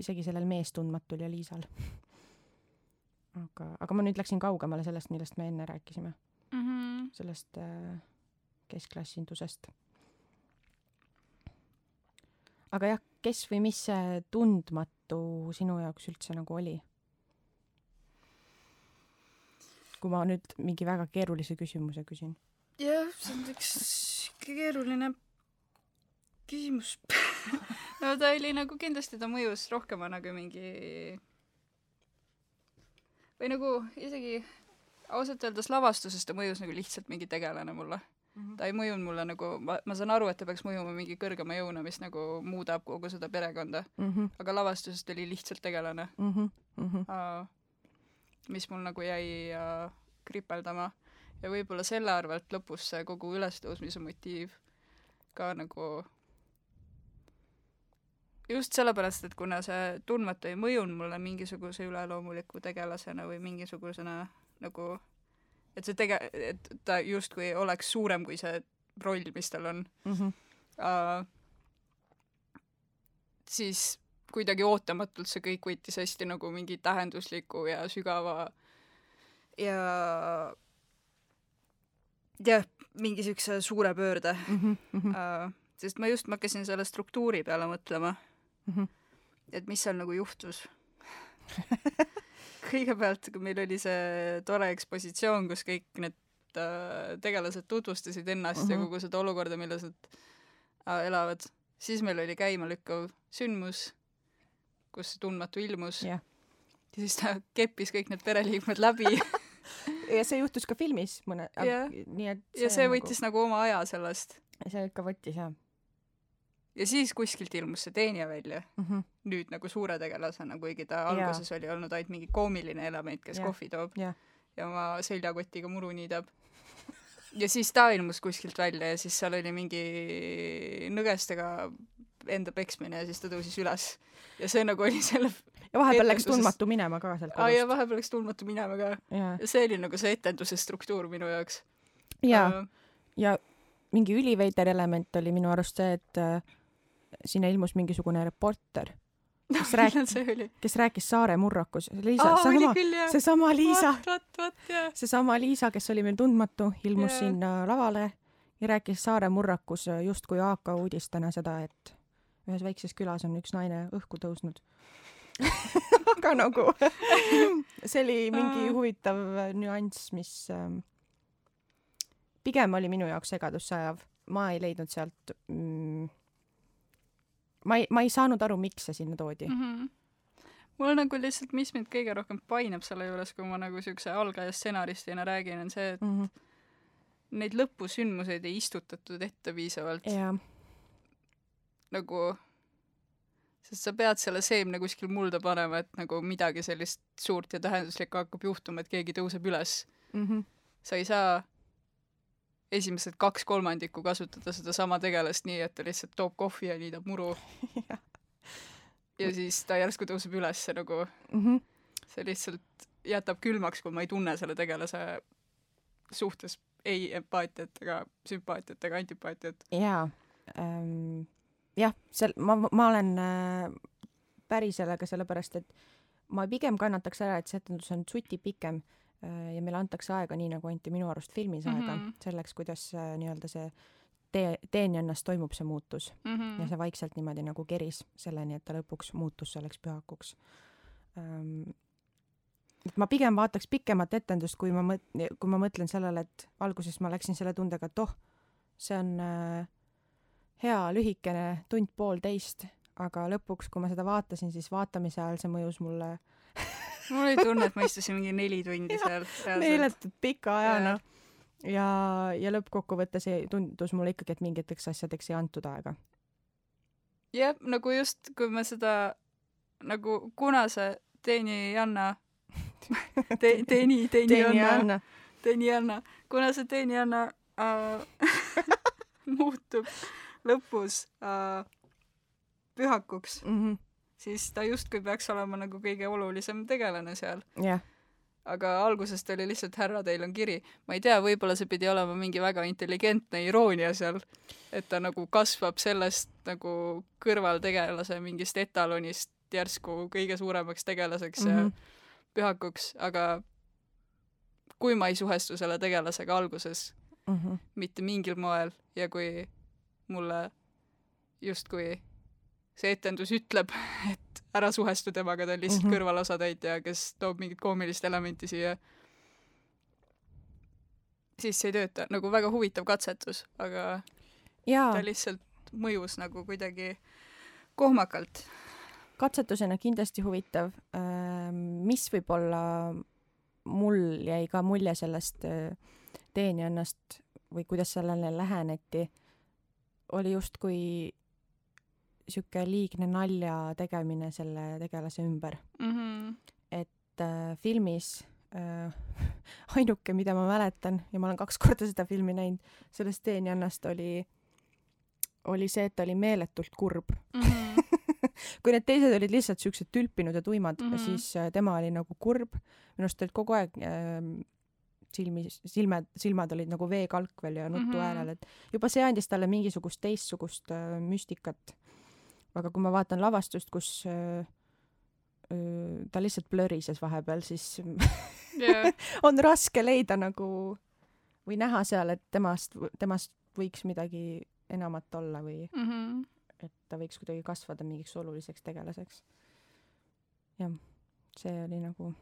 isegi sellel meestundmatul ja Liisal. *laughs* aga, aga ma nüüd läksin kaugemale sellest, millest me enne rääkisime mm. -hmm. sellest äh, keskklasindusest. aga jah, kes või mis see tundmatu sinu jaoks üldse nagu oli? kui ma nüüd mingi väga keerulise küsimuse küsin jah, see on üks keeruline küsimus *laughs* no ta oli nagu kindlasti ta mõjus rohkema nagu mingi või nagu isegi ausalt öeldes lavastuses ta mõjus nagu lihtsalt mingi tegelane mulle mm. -hmm. ta ei mõjunud mulle nagu, ma, ma saan aru, et ta peaks mõjuma mingi kõrgema jõuna, mis nagu muudab kogu seda perekonda mm. -hmm. aga lavastuses ta oli lihtsalt tegelane mm. -hmm. Mm -hmm. Uh, mis mul nagu jäi uh, kripeldama ja võib-olla selle arvelt lõpus see kogu ülestõusmise motiiv ka nagu just sellepärast, et kuna see tundmatu ei mõjunud mulle mingisuguse üleloomuliku tegelasena või mingisugusena nagu, et see tege-, et ta justkui oleks suurem kui see roll, mis tal on mm. -hmm. Uh, siis kuidagi ootamatult see kõik võttis hästi nagu mingi tähendusliku ja sügava ja jah, mingi siukse suure pöörde mm. -hmm, mm -hmm. Uh, sest ma just, ma hakkasin selle struktuuri peale mõtlema mm. -hmm. et mis seal nagu juhtus *laughs* kõigepealt, kui meil oli see tore ekspositsioon, kus kõik need uh, tegelased tutvustasid ennast mm -hmm. ja mhm. kogu seda olukorda, milles nad uh, elavad, siis meil oli käimalükkav sündmus, kus see tundmatu ilmus yeah. ja siis ta keppis kõik need pereliikmed läbi *laughs* ja see juhtus ka filmis mõne yeah., nii et see ja see võttis nagu, nagu oma aja sellest. see ikka võttis jah. ja siis kuskilt ilmus see teenija välja mm, -hmm. nüüd nagu suure tegelasena, kuigi ta alguses yeah. oli olnud ainult mingi koomiline element, kes yeah. kohvi toob yeah. ja oma seljakotiga muru niidab. ja siis ta ilmus kuskilt välja ja siis seal oli mingi nõgestega enda peksmine ja siis ta tõusis üles. ja see nagu oli selle ja vahepeal läks tundmatu minema ka sealt kodust. ja vahepeal läks tundmatu minema ka. ja see oli nagu see etenduse struktuur minu jaoks. ja uh,, ja mingi üliveider element oli minu arust see, et äh, sinna ilmus mingisugune reporter *laughs* kes rääkis, kes rääkis Saare murrakus. Liisa oh,, seesama, seesama Liisa, seesama Liisa, kes oli meil tundmatu, ilmus yeah. sinna lavale ja rääkis Saare murrakus justkui AK uudistena seda, et ühes väikses külas on üks naine õhku tõusnud *laughs* aga nagu *laughs* see oli mingi huvitav nüanss, mis ähm, pigem oli minu jaoks segadusse ajav. ma ei leidnud sealt mm,, ma ei, ma ei saanud aru, miks see sinna toodi mm. -hmm mul nagu lihtsalt, mis mind kõige rohkem painab selle juures, kui ma nagu siukse algaja stsenaristina räägin, on see, et mm -hmm. neid lõpusündmuseid ei istutatud ette piisavalt. Nagu sest sa pead selle seemne kuskil mulda panema, et nagu midagi sellist suurt ja tähenduslikku hakkab juhtuma, et keegi tõuseb üles mm. -hmm. sa ei saa esimesed kaks kolmandikku kasutada sedasama tegelast nii, et ta lihtsalt toob kohvi ja niidab muru *laughs* ja siis ta järsku tõuseb üles nagu mm. -hmm. see lihtsalt jätab külmaks, kui ma ei tunne selle tegelase suhtes ei empaatiat ega sümpaatiat ega antipaatiat. jaa ähm jah, seal ma, ma olen äh, päri sellega, sellepärast et ma pigem kannataks ära, et see etendus on suti pikem äh, ja meile antakse aega, nii nagu anti minu arust filmis aega mm, -hmm. selleks, kuidas äh, nii-öelda see tee, teenijannast toimub see muutus mm -hmm. ja see vaikselt niimoodi nagu keris selleni, et ta lõpuks muutus selleks pühakuks ähm, et ma pigem vaataks pikemat etendust, kui ma mõt-, kui ma mõtlen sellele, et alguses ma läksin selle tundega, et oh, see on äh, hea lühikene tund-poolteist, aga lõpuks, kui ma seda vaatasin, siis vaatamise ajal see mõjus mulle *laughs* mul oli tunne, et ma istusin mingi neli tundi seal. meeletult pika ajana. ja, ja lõppkokkuvõttes tundus mulle ikkagi, et mingiteks asjadeks ei antud aega. jah, nagu just, kui me seda nagu, kuna see teenijanna *laughs* Te-, teeni, teenijanna, teenijanna, kuna see teenijanna äh, *laughs* muutub lõpus äh, pühakuks mm, -hmm. siis ta justkui peaks olema nagu kõige olulisem tegelane seal yeah aga algusest oli lihtsalt härra, teil on kiri. ma ei tea, võib-olla see pidi olema mingi väga intelligentne iroonia seal, et ta nagu kasvab sellest nagu kõrvaltegelase mingist etalonist järsku kõige suuremaks tegelaseks mm -hmm. ja mhm pühakuks, aga kui ma ei suhestu selle tegelasega alguses mm -hmm. mitte mingil moel ja kui mulle justkui see etendus ütleb, *laughs* et ära suhestu temaga, ta on lihtsalt mm -hmm. kõrvalosatäitja, kes toob mingit koomilist elementi siia, siis see ei tööta. nagu väga huvitav katsetus, aga Jaa. ta lihtsalt mõjus nagu kuidagi kohmakalt katsetusena kindlasti huvitav. Mis võib-olla mul jäi ka mulje sellest teenijannast või kuidas sellele läheneti, oli justkui sihuke liigne nalja tegemine selle tegelase ümber mm. -hmm. et äh, filmis äh, *laughs* ainuke, mida ma mäletan ja ma olen kaks korda seda filmi näinud, sellest teenijannast oli, oli see, et ta oli meeletult kurb mm. -hmm *laughs* kui need teised olid lihtsalt siuksed tülpinud ja tuimad mm, -hmm. siis äh, tema oli nagu kurb. minu arust olid kogu aeg äh, silmi, silmed, silmad olid nagu veekalk veel ja nutu mm, -hmm. et juba see andis talle mingisugust teistsugust äh, müstikat. aga kui ma vaatan lavastust, kus äh, äh, ta lihtsalt blörises vahepeal, siis yeah. *laughs* on raske leida nagu või näha seal, et temast, temast võiks midagi enamat olla või mm -hmm et ta võiks kuidagi kasvada mingiks oluliseks tegelaseks. jah, see oli nagu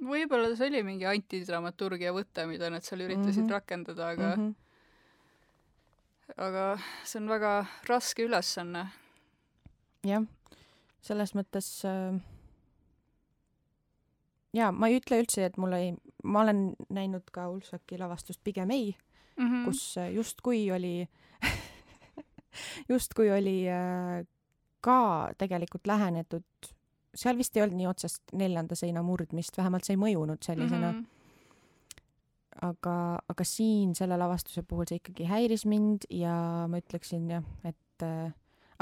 võib-olla see oli mingi antidramaturgia võte, mida nad seal üritasid mm -hmm. rakendada, aga mm -hmm. aga see on väga raske ülesanne. jah, selles mõttes äh, jaa, ma ei ütle üldse, et mul ei, ma olen näinud ka Ulfsaki lavastust Pigem ei mm, -hmm. kus justkui oli *laughs* justkui oli äh, ka tegelikult lähenetud, seal vist ei olnud nii otsest neljanda seina murdmist, vähemalt see ei mõjunud sellisena mm. -hmm aga, aga siin selle lavastuse puhul see ikkagi häiris mind ja ma ütleksin jah, et äh,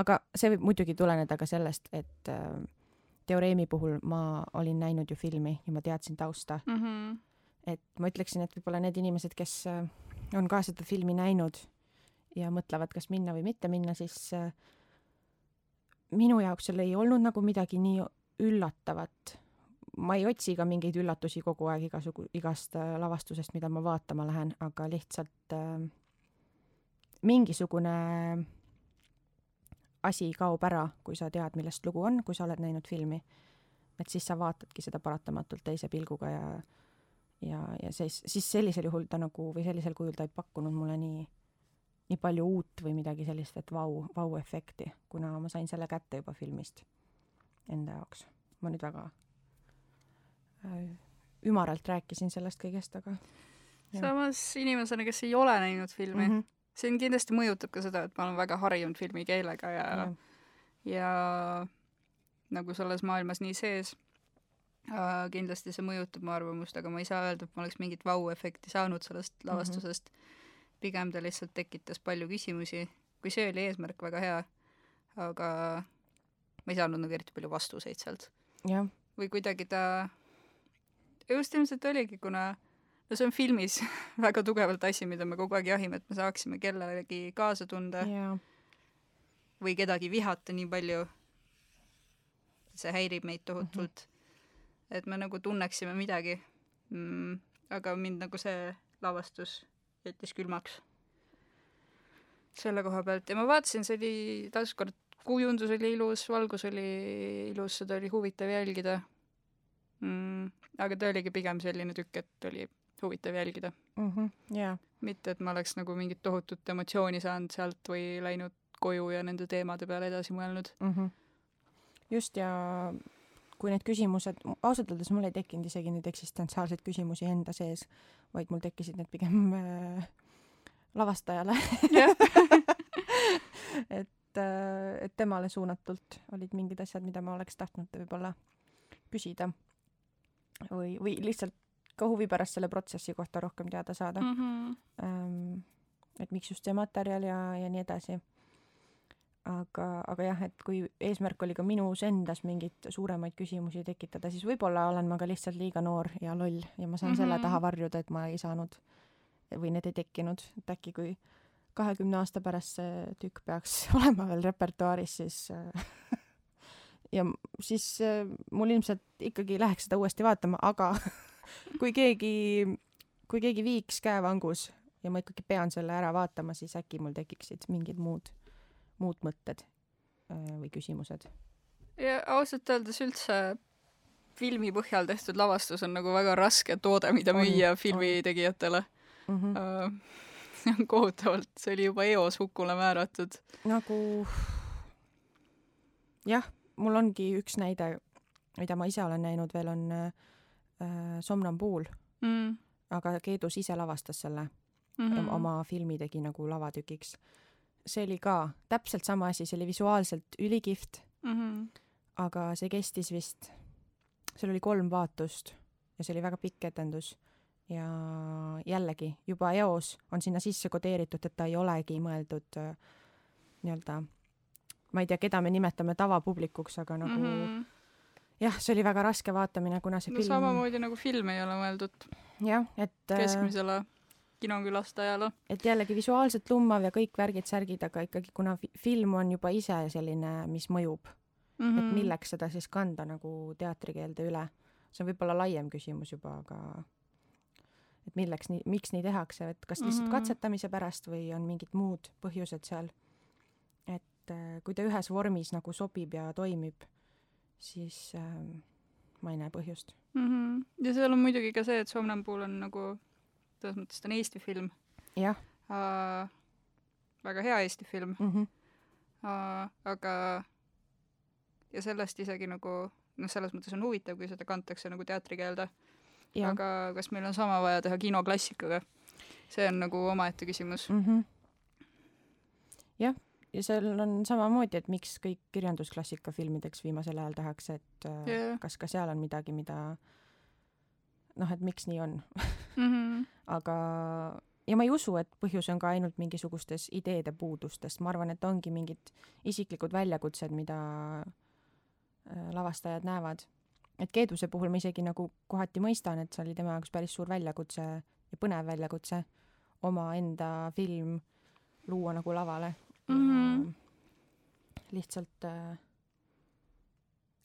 aga see võib muidugi tuleneda ka sellest, et äh, teoreemi puhul ma olin näinud ju filmi ja ma teadsin tausta mm. -hmm. et ma ütleksin, et võib-olla need inimesed, kes äh, on ka seda filmi näinud ja mõtlevad, kas minna või mitte minna, siis äh, minu jaoks seal ei olnud nagu midagi nii üllatavat. ma ei otsi ka mingeid üllatusi kogu aeg igasugu, igast äh, lavastusest, mida ma vaatama lähen, aga lihtsalt äh, mingisugune asi kaob ära, kui sa tead, millest lugu on, kui sa oled näinud filmi. et siis sa vaatadki seda paratamatult teise pilguga ja ja, ja siis, siis sellisel juhul ta nagu või sellisel kujul ta ei pakkunud mulle nii nii palju uut või midagi sellist, et vau, vau-efekti, kuna ma sain selle kätte juba filmist enda jaoks. ma nüüd väga äh, ümaralt rääkisin sellest kõigest, aga samas inimesena, kes ei ole näinud filmi mm, -hmm. see kindlasti mõjutab ka seda, et ma olen väga harjunud filmikeelega ja ja, ja nagu selles maailmas nii sees äh,, kindlasti see mõjutab mu arvamust, aga ma ei saa öelda, et ma oleks mingit vau-efekti saanud sellest mhm. lavastusest mm. -hmm pigem ta lihtsalt tekitas palju küsimusi, kui see oli eesmärk, väga hea, aga ma ei saanud nagu eriti palju vastuseid sealt. või kuidagi ta, just ilmselt oligi, kuna no see on filmis *laughs* väga tugevalt asi, mida me kogu aeg jahime, et me saaksime kellelegi kaasa tunda või kedagi vihata nii palju. see häirib meid tohutult mm. -hmm. et me nagu tunneksime midagi mm,. aga mind nagu see lavastus jättis külmaks selle koha pealt ja ma vaatasin, see oli taaskord, kujundus oli ilus, valgus oli ilus, seda oli huvitav jälgida mm,. aga ta oligi pigem selline tükk, et oli huvitav jälgida mm. -hmm, yeah. mitte, et ma oleks nagu mingit tohutut emotsiooni saanud sealt või läinud koju ja nende teemade peale edasi mõelnud mm. -hmm. just ja kui need küsimused, ausalt öeldes mul ei tekkinud isegi neid eksistentsiaalseid küsimusi enda sees, vaid mul tekkisid need pigem äh, lavastajale *laughs* et, et temale suunatult olid mingid asjad, mida ma oleks tahtnud võib-olla küsida või, või lihtsalt ka huvi pärast selle protsessi kohta rohkem teada saada mm. -hmm. Et miks just see materjal ja, ja nii edasi. aga, aga jah, et kui eesmärk oli ka minus endas mingeid suuremaid küsimusi tekitada, siis võib-olla olen ma ka lihtsalt liiga noor ja loll ja ma saan mm -hmm. selle taha varjuda, et ma ei saanud või need ei tekkinud, et äkki kui kahekümne aasta pärast see tükk peaks *laughs* olema veel repertuaaris, siis äh, *laughs* ja siis äh, mul ilmselt ikkagi läheks seda uuesti vaatama, aga *laughs* kui keegi, kui keegi viiks käevangus ja ma ikkagi pean selle ära vaatama, siis äkki mul tekiksid mingid muud, muud mõtted äh, või küsimused. ja ausalt öeldes üldse filmi põhjal tehtud lavastus on nagu väga raske toode, mida müüa filmitegijatele mm. -hmm. Uh, see *laughs* on kohutavalt, see oli juba eos hukule määratud. nagu jah, mul ongi üks näide, mida ma ise olen näinud veel, on äh, Somnambuul mm.. aga Keedus ise lavastas selle mm, -hmm. oma filmi tegi nagu lavatükiks. see oli ka täpselt sama asi, see oli visuaalselt ülikihvt mm, -hmm. aga see kestis vist, seal oli kolm vaatust ja see oli väga pikk etendus ja jällegi juba eos on sinna sisse kodeeritud, et ta ei olegi mõeldud äh, nii-öelda, ma ei tea, keda me nimetame tavapublikuks, aga nagu mm -hmm. jah, see oli väga raske vaatamine, kuna see no film samamoodi nagu film ei ole mõeldud jah, et äh, keskmisele kinokülastajale. et jällegi visuaalselt lummav ja kõik värgid-särgid, aga ikkagi kuna fi film on juba ise selline, mis mõjub mm, -hmm. et mhm. milleks seda siis kanda nagu teatrikeelde üle, see on võib-olla laiem küsimus juba, aga et milleks nii, miks nii tehakse, et kas lihtsalt mm -hmm. katsetamise pärast või on mingid muud põhjused seal. et äh, kui ta ühes vormis nagu sobib ja toimib, siis äh, ma ei näe põhjust mm. -hmm. ja seal on muidugi ka see, et Somnambul on nagu, selles mõttes ta on Eesti film. jah uh,. väga hea Eesti film mm. -hmm. Uh, aga ja sellest isegi nagu noh, selles mõttes on huvitav, kui seda kantakse nagu teatrikeelde aga kas meil on sama vaja teha kinoklassikaga? see on nagu omaette küsimus mm. -hmm. jah, ja seal on samamoodi, et miks kõik kirjandusklassika filmideks viimasel ajal tehakse, et yeah. Äh, kas ka seal on midagi, mida noh, et miks nii on mm. -hmm. *laughs* aga, ja ma ei usu, et põhjus on ka ainult mingisugustes ideede puudustest, ma arvan, et ongi mingid isiklikud väljakutsed, mida äh, lavastajad näevad et Keeduse puhul ma isegi nagu kohati mõistan, et see oli tema jaoks päris suur väljakutse ja põnev väljakutse omaenda film luua nagu lavale mm. -hmm. lihtsalt, äh,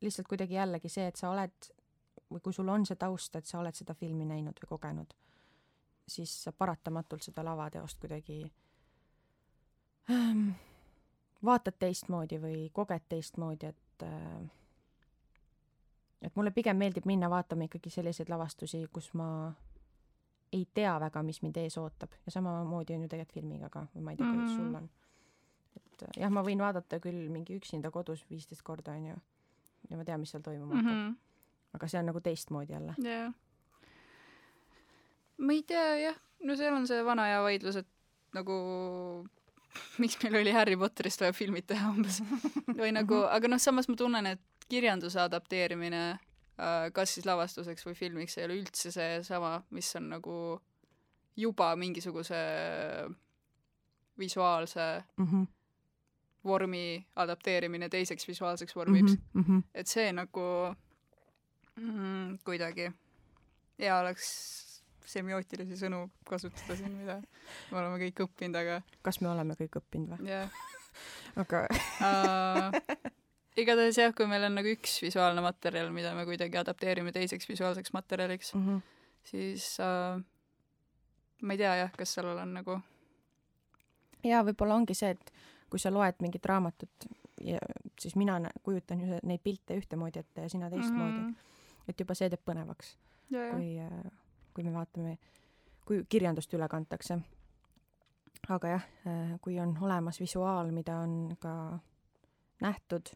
lihtsalt kuidagi jällegi see, et sa oled või kui sul on see taust, et sa oled seda filmi näinud või kogenud, siis sa paratamatult seda lavateost kuidagi ähm, vaatad teistmoodi või koged teistmoodi, et äh, et mulle pigem meeldib minna vaatama ikkagi selliseid lavastusi, kus ma ei tea väga, mis mind ees ootab ja samamoodi on ju tegelikult filmiga ka ma ei tea mm, kuidas sul on. et jah, ma võin vaadata küll mingi üksinda kodus viisteist korda onju ja ma tean, mis seal toimuma hakkab mm. -hmm. aga see on nagu teistmoodi jälle. jah ma ei tea jah, no seal on see vana hea vaidlus, et nagu miks meil oli Harry Potterist vaja filmid teha umbes *laughs* või nagu, mhm. aga noh, samas ma tunnen, et kirjanduse adapteerimine äh, kas siis lavastuseks või filmiks ei ole üldse seesama, mis on nagu juba mingisuguse visuaalse mm -hmm. vormi adapteerimine teiseks visuaalseks vormiks mm. -hmm. et see nagu mm, kuidagi hea oleks semiootilisi sõnu kasutada siin, mida me oleme kõik õppinud, aga kas me oleme kõik õppinud või? jah aga uh, igatahes jah, kui meil on nagu üks visuaalne materjal, mida me kuidagi adapteerime teiseks visuaalseks materjaliks, mm. -hmm. siis äh, ma ei tea jah, kas sellel on nagu ja võib-olla ongi see, et kui sa loed mingit raamatut ja siis mina kujutan ju neid pilte ühtemoodi ette ja sina teistmoodi mm. -hmm. et juba see teeb põnevaks, ja, ja, kui, kui me vaatame, kui kirjandust üle kantakse. aga jah, kui on olemas visuaal, mida on ka nähtud,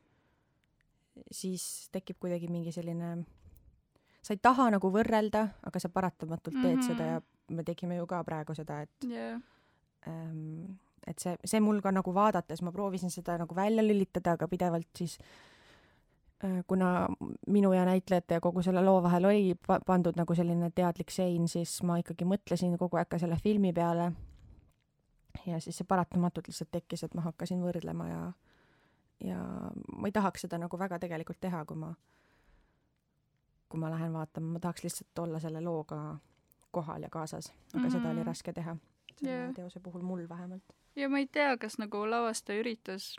siis tekib kuidagi mingi selline, sa ei taha nagu võrrelda, aga sa paratamatult teed mm -hmm. seda ja me tegime ju ka praegu seda, et ja, ähm, et see, see mul ka nagu vaadates, ma proovisin seda nagu välja lülitada, aga pidevalt siis äh, kuna minu ja näitlejate ja kogu selle loo vahel oli pa- pandud nagu selline teadlik sein, siis ma ikkagi mõtlesin kogu aeg ka selle filmi peale. ja siis see paratamatult lihtsalt tekkis, et ma hakkasin võrdlema ja, ja ma ei tahaks seda nagu väga tegelikult teha, kui ma, kui ma lähen vaatama, ma tahaks lihtsalt olla selle looga kohal ja kaasas, aga mm -hmm. seda oli raske teha selle yeah. teose puhul mul vähemalt. ja ma ei tea, kas nagu lavastaja üritas,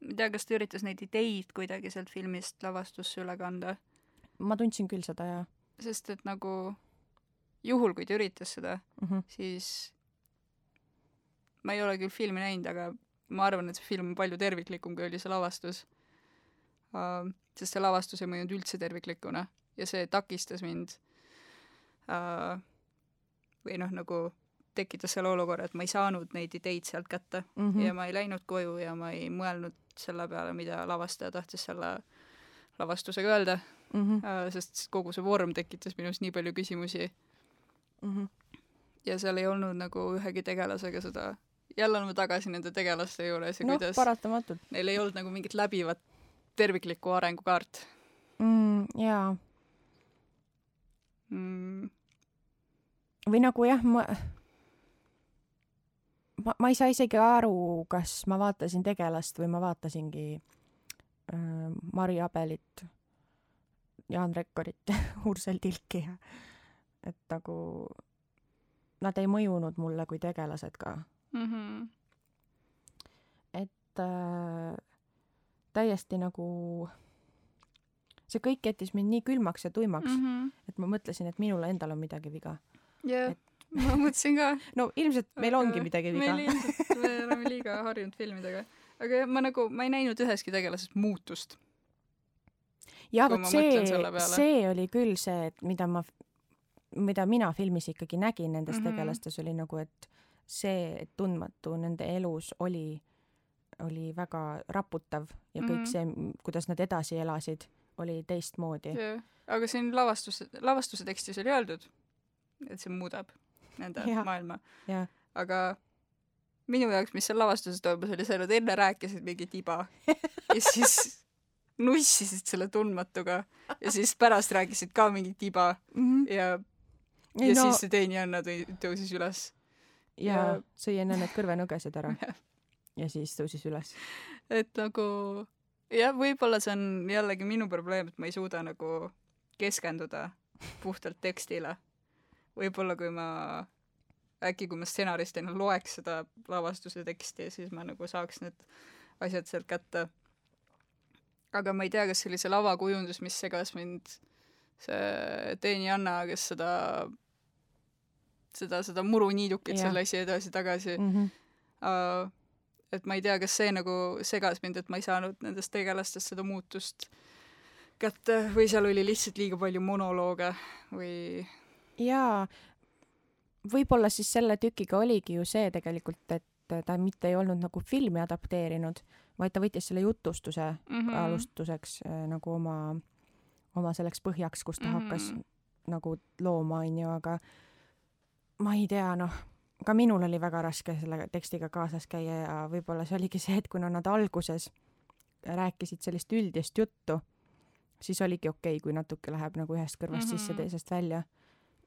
ma ei tea, kas ta üritas neid ideid kuidagi sealt filmist lavastusse üle kanda, ma tundsin küll seda ja sest et nagu juhul, kui ta üritas seda, mm. -hmm. siis ma ei ole küll filmi näinud, aga ma arvan, et see film on palju terviklikum, kui oli see lavastus uh,. sest see lavastus ei mõjunud üldse terviklikuna ja see takistas mind uh, või noh, nagu tekitas selle olukorra, et ma ei saanud neid ideid sealt kätte Mm mm. ja ma ei läinud koju ja ma ei mõelnud selle peale, mida lavastaja tahtis selle lavastusega öelda mm -hmm. sest kogu see vorm tekitas minus nii palju küsimusi mm -hmm. ja seal ei olnud nagu ühegi tegelasega seda, jälle oleme tagasi nende tegelaste juures ja noh, kuidas paratamatult neil ei olnud nagu mingit läbivat terviklikku arengukaart mm,. jaa, mm,. või nagu jah, ma ma, ma ei saa isegi aru, kas ma vaatasin tegelast või ma vaatasingi äh, Mari Abelit, Jaan Rekkorit, *laughs* Ursel Tilki ja et nagu nad ei mõjunud mulle kui tegelased ka, Mm -hmm. et äh, täiesti nagu see kõik jättis mind nii külmaks ja tuimaks mm, Mm -hmm. et ma mõtlesin, et minul endal on midagi viga. jah Et-, ma mõtlesin ka. *laughs* no ilmselt meil ongi midagi viga meil. ilmselt, me oleme liiga harjunud filmidega. aga jah, ma nagu, ma ei näinud üheski tegelases muutust. ja vot see see oli küll see, et mida ma, mida mina filmis ikkagi nägin nendes mm. -hmm. tegelastes, oli nagu, et see, et tundmatu nende elus oli, oli väga raputav ja kõik Mhm. see, kuidas nad edasi elasid, oli teistmoodi. jah, aga siin lavastus, lavastuse tekstis oli öeldud, et see muudab nende ja. maailma. jah, aga minu jaoks, mis seal lavastuses toimus, oli see, nad enne rääkisid mingit iba ja *laughs* siis nussisid selle tundmatuga ja siis pärast rääkisid ka mingit iba ja, ei ja no siis see teenijanna tõi, tõusis üles. Ja ja- sõi enne need kõrvenõgesed ära *laughs* ja siis tõusis üles. et nagu jah, võib-olla see on jällegi minu probleem, et ma ei suuda nagu keskenduda puhtalt tekstile. võib-olla kui ma, äkki kui ma stsenaristina loeks seda lavastuse teksti, siis ma nagu saaks need asjad sealt kätte. aga ma ei tea, kas see oli see lavakujundus, mis segas mind, see Teeni Anna, kes seda, seda, seda muruniidukit seal lasi edasi-tagasi Mm -hmm. uh,. et ma ei tea, kas see nagu segas mind, et ma ei saanud nendest tegelastest seda muutust kätte või seal oli lihtsalt liiga palju monolooge või jaa, võib-olla siis selle tükiga oligi ju see tegelikult, et ta mitte ei olnud nagu filmi adapteerinud, vaid ta võttis selle jutustuse mm -hmm. alustuseks äh, nagu oma, oma selleks põhjaks, kus ta mm -hmm. hakkas Mhm. nagu looma, onju, aga ma ei tea, noh, ka minul oli väga raske selle tekstiga kaasas käia ja võib-olla see oligi see, et kuna nad alguses rääkisid sellist üldist juttu, siis oligi okei okay,, kui natuke läheb nagu ühest kõrvast mm -hmm. sisse, Mhm. teisest välja.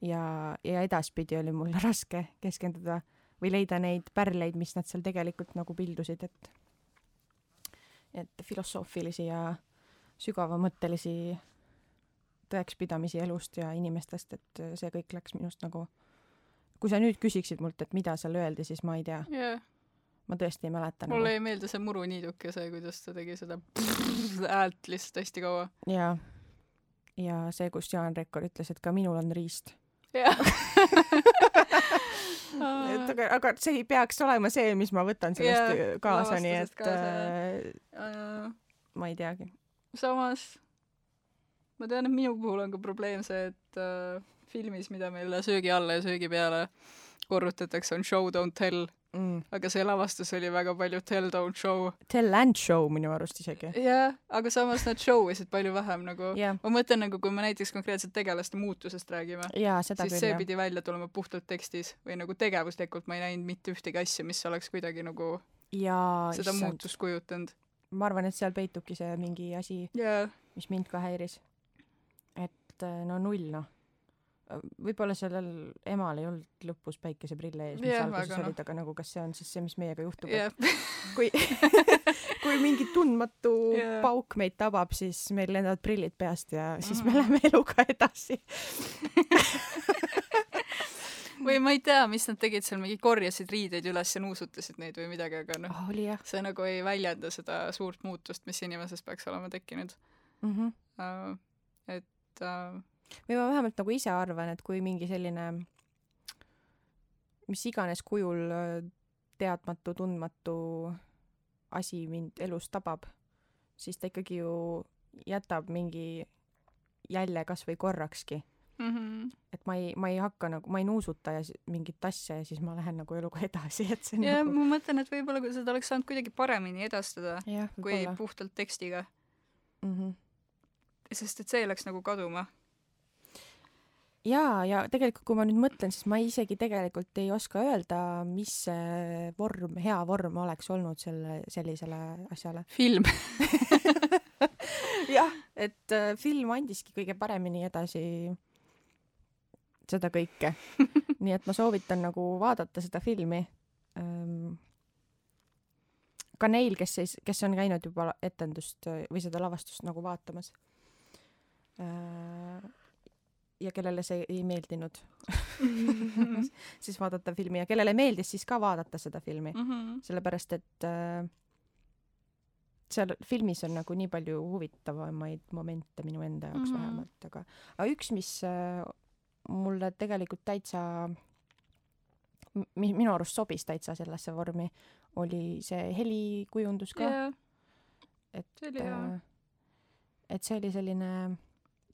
ja, ja edaspidi oli mul *laughs* raske keskenduda või leida neid pärleid, mis nad seal tegelikult nagu pildusid, et et filosoofilisi ja sügavamõttelisi tõekspidamisi elust ja inimestest, et see kõik läks minust nagu, kui sa nüüd küsiksid mult, et mida seal öeldi, siis ma ei tea, jah, ma tõesti ei mäleta mulle jäi meelde see muruniiduk ja see, kuidas ta tegi seda *laughs* häält lihtsalt hästi kaua. jaa. ja see, kus Jaan Rekkor ütles, et ka minul on riist. jah *laughs* et aga, aga see ei peaks olema see, mis ma võtan sellest yeah, kaasa, nii et kaasa, äh, ma ei teagi. samas ma tean, et minu puhul on ka probleem see, et äh, filmis, mida meile söögi alla ja söögi peale korrutatakse, on show don't tell mm.. aga see lavastus oli väga palju tell don't show. Tell and show minu arust isegi. jah yeah,, aga samas nad show isid palju vähem nagu yeah., ma mõtlen nagu, kui me näiteks konkreetselt tegelaste muutusest räägime, siis küll, see jah. pidi välja tulema puhtalt tekstis või nagu tegevuslikult ma ei näinud mitte ühtegi asja, mis oleks kuidagi nagu ja, seda issand. muutust kujutanud. ma arvan, et seal peitubki see mingi asi yeah., mis mind ka häiris et no null noh. Võib-olla sellel emal ei olnud lõpus päikeseprille ees, mis yeah, alguses olid no., aga nagu kas see on siis see, mis meiega juhtub yeah., et *laughs* kui *laughs* kui mingi tundmatu yeah. pauk meid tabab, siis meil lendavad prillid peast ja siis mm me läheme eluga edasi *laughs* või ma ei tea, mis nad tegid seal, mingi korjasid riideid üles ja nuusutasid neid või midagi, aga noh oh,, see nagu ei väljenda seda suurt muutust, mis inimeses peaks olema tekkinud mm. -hmm. Uh, et äh, või ma vähemalt nagu ise arvan, et kui mingi selline mis iganes kujul teadmatu, tundmatu asi mind elus tabab, siis ta ikkagi ju jätab mingi jälje kas või korrakski mm. -hmm. et ma ei, ma ei hakka nagu, ma ei nuusuta ja mingit asja ja siis ma lähen nagu eluga *laughs* edasi, et see jah nagu..., ma mõtlen, et võib-olla kui seda oleks saanud kuidagi paremini edastada ja, kui puhtalt tekstiga mm. -hmm sest et see läks nagu kaduma. Jaa, ja tegelikult, kui ma nüüd mõtlen, siis ma isegi tegelikult ei oska öelda, mis see vorm, hea vorm oleks olnud selle, sellisele asjale. film *laughs* jah, et äh, film andiski kõige paremini edasi seda kõike. *laughs* nii et ma soovitan nagu vaadata seda filmi ähm, ka neil, kes ei, kes on käinud juba etendust või seda lavastust nagu vaatamas Äh, ja kellele see ei meeldinud *laughs* siis vaadata filmi ja kellele meeldis, siis ka vaadata seda filmi mm. -hmm. sellepärast, et äh, seal filmis on nagu nii palju huvitavamaid momente minu enda jaoks mm -hmm. vähemalt, aga, aga üks, mis äh, mulle tegelikult täitsa, minu arust sobis täitsa sellesse vormi, oli see helikujundus ka yeah.. et, äh, et see oli selline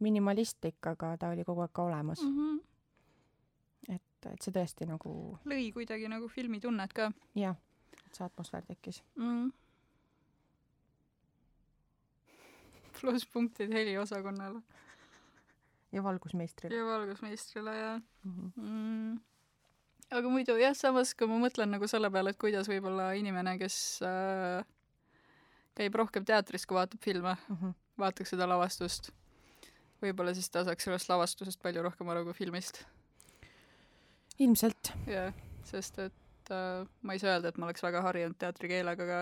minimalistlik, aga ta oli kogu aeg ka olemas mm. -hmm. et, et see tõesti nagu lõi kuidagi nagu filmitunnet ka. jah, et see atmosfäär tekkis mm.. plusspunktid heliosakonnale. ja valgusmeistrile. ja valgusmeistrile, jah mm. -hmm. Mm. aga muidu jah, samas kui ma mõtlen nagu selle peale, et kuidas võib-olla inimene, kes äh, käib rohkem teatris, kui vaatab filme mm, -hmm. vaataks seda lavastust võib-olla siis ta saaks sellest lavastusest palju rohkem aru kui filmist. ilmselt. jah, sest et äh, ma ei saa öelda, et ma oleks väga harjunud teatrikeelega, aga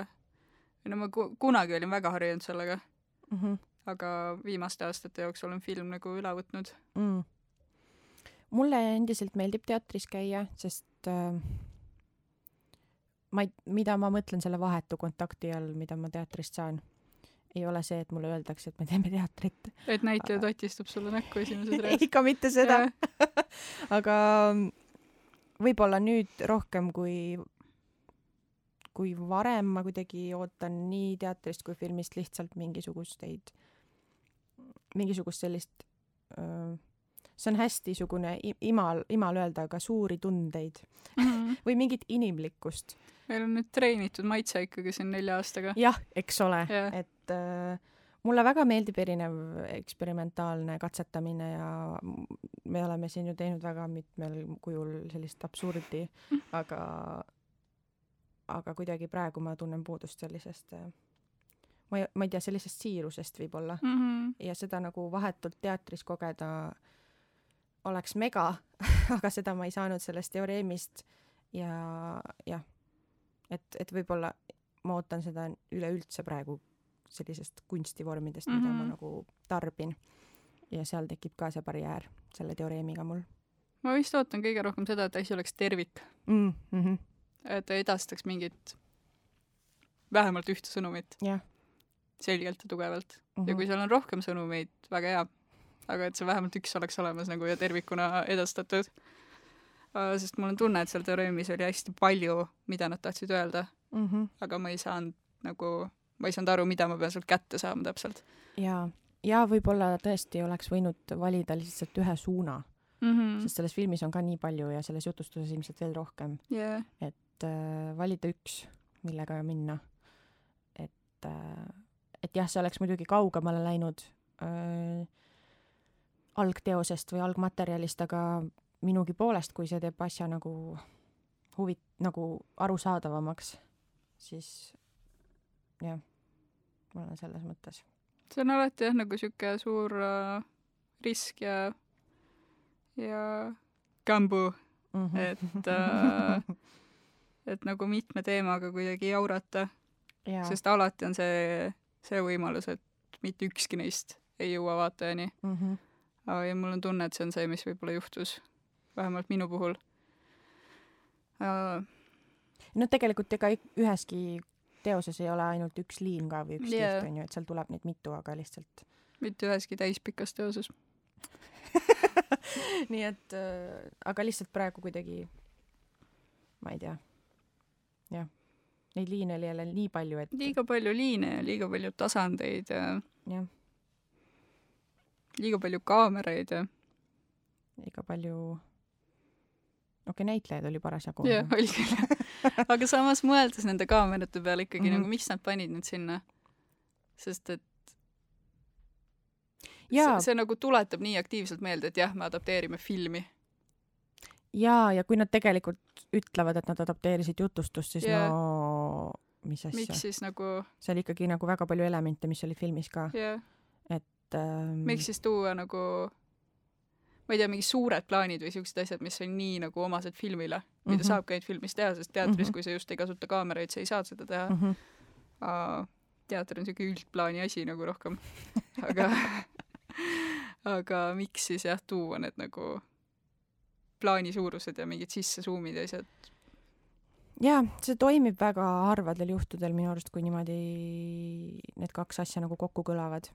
või no ma ku-, kunagi olin väga harjunud sellega mm. -hmm. aga viimaste aastate jooksul on film nagu üle võtnud mm.. mulle endiselt meeldib teatris käia, sest äh, ma ei, mida ma mõtlen selle vahetu kontakti all, mida ma teatrist saan ei ole see, et mulle öeldakse, et me teeme teatrit. et näitleja aga... tatistab sulle näkku esimeses *laughs* reas ikka mitte seda *laughs* aga võib-olla nüüd rohkem kui, kui varem ma kuidagi ootan nii teatrist kui filmist lihtsalt mingisugusteid, mingisugust sellist öö, see on hästi sugune imal, imal öelda, aga suuri tundeid *laughs* mm -hmm. või mingit inimlikkust. meil on nüüd treenitud maitse ikkagi siin nelja aastaga. jah, eks ole yeah., et äh, mulle väga meeldib erinev eksperimentaalne katsetamine ja me oleme siin ju teinud väga mitmel kujul sellist absurdi, *laughs* aga, aga kuidagi praegu ma tunnen puudust sellisest äh, ma ei, ma ei tea, sellisest siirusest võib-olla mm. -hmm. ja seda nagu vahetult teatris kogeda oleks mega *laughs* aga seda ma ei saanud sellest teoreemist ja jah, et, et võib-olla ma ootan seda üleüldse praegu sellisest kunstivormidest mm, -hmm. mida ma mhm. nagu tarbin. ja seal tekib ka see barjäär selle teoreemiga mul. ma vist ootan kõige rohkem seda, et asi oleks tervik mm. -hmm. et ta edastaks mingit vähemalt ühte sõnumit jah selgelt ja tugevalt mm. -hmm. ja kui seal on rohkem sõnumeid, väga hea. aga et see vähemalt üks oleks olemas nagu ja tervikuna edastatud. sest mul on tunne, et seal teoreemis oli hästi palju, mida nad tahtsid öelda mm, -hmm. aga ma ei saanud nagu, ma ei saanud aru, mida ma pean sealt kätte saama täpselt. ja, ja võib-olla tõesti oleks võinud valida lihtsalt ühe suuna mm. -hmm. sest selles filmis on ka nii palju ja selles jutustuses ilmselt veel rohkem, yeah. et äh, valida üks, millega minna. et äh, et jah, see oleks muidugi kaugemale läinud äh, algteosest või algmaterjalist, aga minugi poolest, kui see teeb asja nagu huvi, nagu arusaadavamaks, siis jah, ma olen selles mõttes. see on alati jah, nagu sihuke suur äh, risk ja, ja gambu mm, -hmm. et äh, et nagu mitme teemaga kuidagi jaurata, sest alati on see see võimalus, et mitte ükski neist ei jõua vaatajani mm. -hmm. ja mul on tunne, et see on see, mis võib-olla juhtus, vähemalt minu puhul. no tegelikult ega üheski teoses ei ole ainult üks liin ka või üks yeah. kiht, on ju, et seal tuleb neid mitu, aga lihtsalt mitte üheski täispikas teoses *laughs* nii et äh,, aga lihtsalt praegu kuidagi, ma ei tea, jah neid liine oli jälle nii palju, et liiga palju liine ja liiga palju tasandeid ja jah. liiga palju kaameraid ja liiga palju okei okay,, näitlejaid oli parasjagu. jah, oli küll. aga samas mõeldes nende kaamerate peale ikkagi mm -hmm. nagu, miks nad panid need sinna? sest et Jaa. see, see nagu tuletab nii aktiivselt meelde, et jah, me adapteerime filmi jaa, ja kui nad tegelikult ütlevad, et nad adapteerisid jutustust, siis yeah. no mis asja. miks siis nagu seal ikkagi nagu väga palju elemente, mis olid filmis ka yeah.. et ähm... miks siis tuua nagu ma ei tea, mingid suured plaanid või siuksed asjad, mis on nii nagu omased filmile, mida mm -hmm. saabki ainult filmis teha, sest teatris mm, -hmm. kui sa just ei kasuta kaameraid, sa ei saa seda teha mm. -hmm. Uh, teater on siuke üldplaani asi nagu rohkem *laughs* aga aga miks siis jah, tuua need nagu plaani suurused ja mingid sisse zoom'id ja asjad. jaa, see toimib väga harvadel juhtudel minu arust, kui niimoodi need kaks asja nagu kokku kõlavad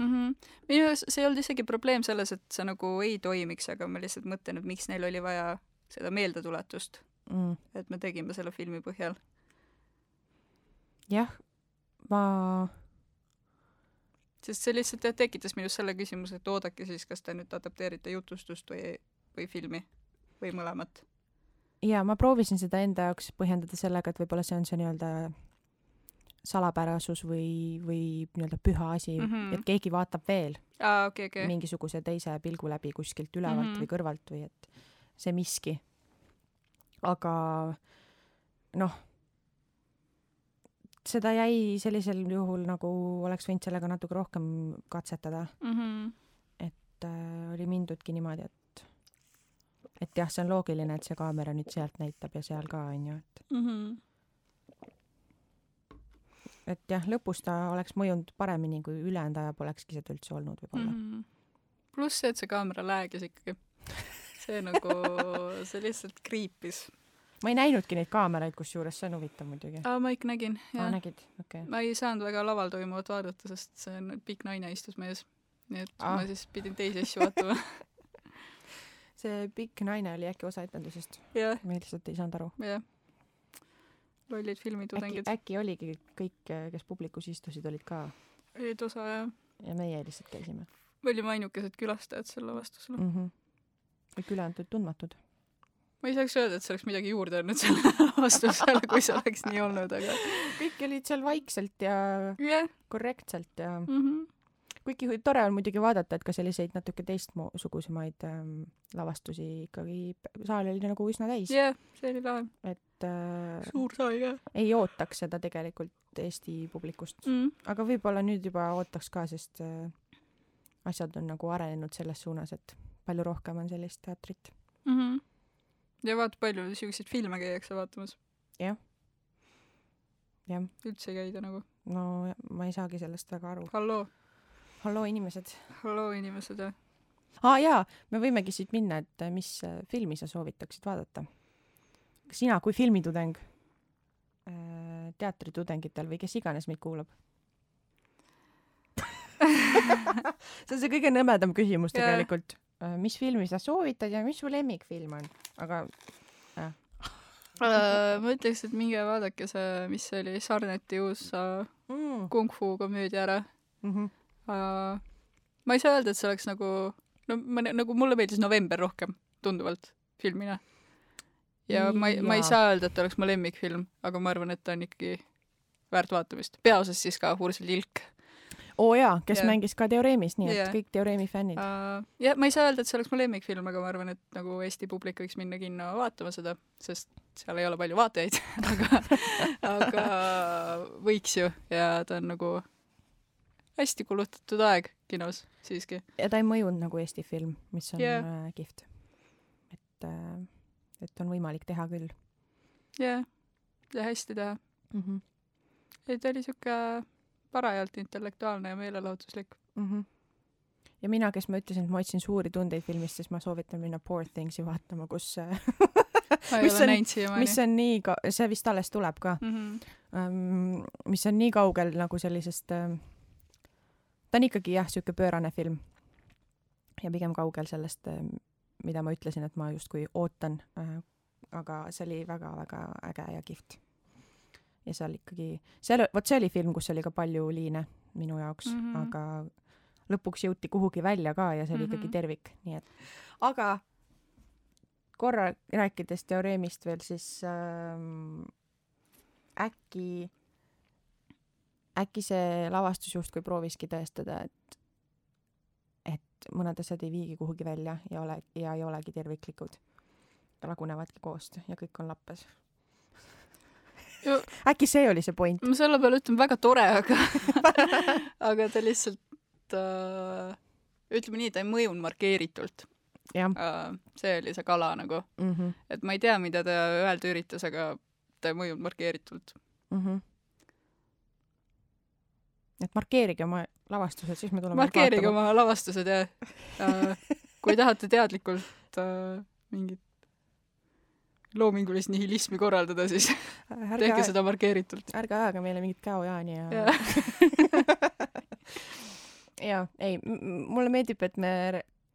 mm. -hmm. minu arust see ei olnud isegi probleem selles, et see nagu ei toimiks, aga ma lihtsalt mõtlen, et miks neil oli vaja seda meeldetuletust mm., et me tegime selle filmi põhjal. jah, ma sest see lihtsalt jah, tekitas minus selle küsimuse, et oodake siis, kas te nüüd adapteerite jutustust või, või filmi või mõlemat? jaa, ma proovisin seda enda jaoks põhjendada sellega, et võib-olla see on see nii-öelda salapärasus või, või nii-öelda püha asi mm, -hmm. et keegi vaatab veel ah, okay, okay. mingisuguse teise pilgu läbi kuskilt ülevalt mm -hmm. või kõrvalt või et see miski. aga noh, seda jäi sellisel juhul nagu oleks võinud sellega natuke rohkem katsetada mm. -hmm. et äh, oli mindudki niimoodi, et et jah, see on loogiline, et see kaamera nüüd sealt näitab ja seal ka, on ju, et mm. -hmm. Et jah, lõpus ta oleks mõjunud paremini, kui ülejäänud aja polekski seda üldse olnud võib-olla mm. -hmm. pluss see, et see kaamera läägis ikkagi. see nagu, see lihtsalt kriipis. ma ei näinudki neid kaameraid, kusjuures see on huvitav muidugi. aa, ma ikka nägin, jah. aa, nägid, okei okay.. ma ei saanud väga laval toimuvat vaadata, sest see pikk naine istus meie ees. nii et aa. ma siis pidin teisi asju vaatama *laughs* *laughs* see pikk naine oli äkki osa etendusest me lihtsalt ei saanud aru. jah. Lollid filmitudengid. äkki oligi kõik, kes publikus istusid, olid ka? olid osa, jah. ja meie lihtsalt käisime. me olime ainukesed külastajad sel lavastusel mm. -hmm. kõik ülejäänud olid tundmatud. ma ei saaks öelda, et see oleks midagi juurde andnud sellele lavastusele, *laughs* kui see oleks nii olnud, aga kõik olid seal vaikselt ja yeah. korrektselt ja mm -hmm kuigi tore on muidugi vaadata, et ka selliseid natuke teistsugusemaid ähm, lavastusi ikkagi, saal oli nagu üsna täis. jah yeah,, see oli lahe. et äh, suur saal ka. ei ootaks seda tegelikult Eesti publikust mm.. aga võib-olla nüüd juba ootaks ka, sest äh, asjad on nagu arenenud selles suunas, et palju rohkem on sellist teatrit mm. -hmm. ja vaata, palju siukseid filme käiakse vaatamas. jah. jah. üldse ei käida nagu. no ma ei saagi sellest väga aru. halloo halloo, inimesed. halloo, inimesed, jah. aa ah, jaa, me võimegi siit minna, et mis äh, filmi sa soovitaksid vaadata? Sina kui filmitudeng äh, teatritudengitel või kes iganes meid kuulab *laughs* see on see kõige nõmedam küsimus tegelikult. mis filmi sa soovitad ja mis su lemmikfilm on? aga äh, Uh, ma ütleks, et minge vaadake see, mis see oli, Sarneti uus mm, kung-fu komöödia ära mm -hmm. uh,. ma ei saa öelda, et see oleks nagu, no ma nagu mulle meeldis November rohkem tunduvalt filmina. Ja ma ei, ma ei saa öelda, et ta oleks mu lemmikfilm, aga ma arvan, et ta on ikkagi väärt vaatamist. peaosas siis ka Ursel Ilk oo jaa, kes Jah. mängis ka Teoreemis, nii et Jah. kõik Teoreemi fännid. uh,. ja ma ei saa öelda, et see oleks mu lemmikfilm, aga ma arvan, et nagu Eesti publik võiks minna kinno vaatama seda, sest seal ei ole palju vaatajaid, *laughs* aga, aga võiks ju ja ta on nagu hästi kulutatud aeg kinos siiski. ja ta ei mõjunud nagu Eesti film, mis on Jah. yeah. kihvt. et, et on võimalik teha küll jah, ja hästi teha. mm. -hmm. ei, ta oli siuke parajalt intellektuaalne ja meelelahutuslik. Mm -hmm. ja mina, kes ma ütlesin, et ma otsin suuri tundeid filmist, siis ma soovitan minna Poor Things'i vaatama, kus, *laughs* Mis on- mis on nii ka-, see vist alles tuleb ka mm? -hmm. um,, mis on nii kaugel nagu sellisest um,, ta on ikkagi jah, sihuke pöörane film. ja pigem kaugel sellest, mida ma ütlesin, et ma justkui ootan uh,. aga see oli väga-väga äge ja kihvt. ja seal ikkagi, seal, vot see oli film, kus oli ka palju liine minu jaoks mm. -hmm. aga lõpuks jõuti kuhugi välja ka ja see oli mm -hmm. ikkagi Mhm. tervik, nii et aga korra rääkides teoreemist veel, siis ähm, äkki, äkki see lavastus justkui prooviski tõestada, et mõned asjad ei viigi kuhugi välja ja ole, ja ei olegi terviklikud. lagunevadki koost ja kõik on lappes äkki see oli see point? ma selle peale ütlen väga tore, aga, *laughs* aga ta lihtsalt äh,, ütleme nii, ta ei mõjunud markeeritult äh,. see oli see kala nagu, mm. -hmm. et ma ei tea, mida ta öelda üritas, aga ta ei mõjunud markeeritult. Mm -hmm. Et markeerige oma lavastused, siis me tuleme markeerige. oma lavastused ja äh, kui tahate teadlikult äh, mingit loomingulist nihilismi korraldada, siis tehke ärge, seda markeeritult. ärge ajage meile mingit käojaani ja Jah. *laughs* ja ei, mulle meeldib, et me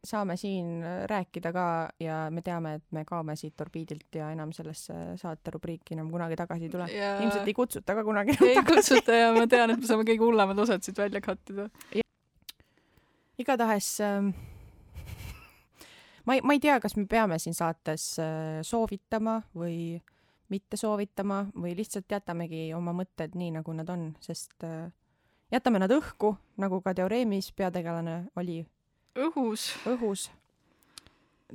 saame siin rääkida ka ja me teame, et me kaome siit orbiidilt ja enam sellesse saaterubriiki enam kunagi tagasi ei tule. ja ilmselt ei kutsuta ka kunagi enam ei tagasi. kutsuta ja ma tean, et me saame kõige hullemad osad siit välja kattida. igatahes ähm, ma ei, ma ei tea, kas me peame siin saates äh, soovitama või mitte soovitama või lihtsalt jätamegi oma mõtted nii, nagu nad on, sest äh, jätame nad õhku, nagu ka Teoreemis peategelane oli õhus. õhus.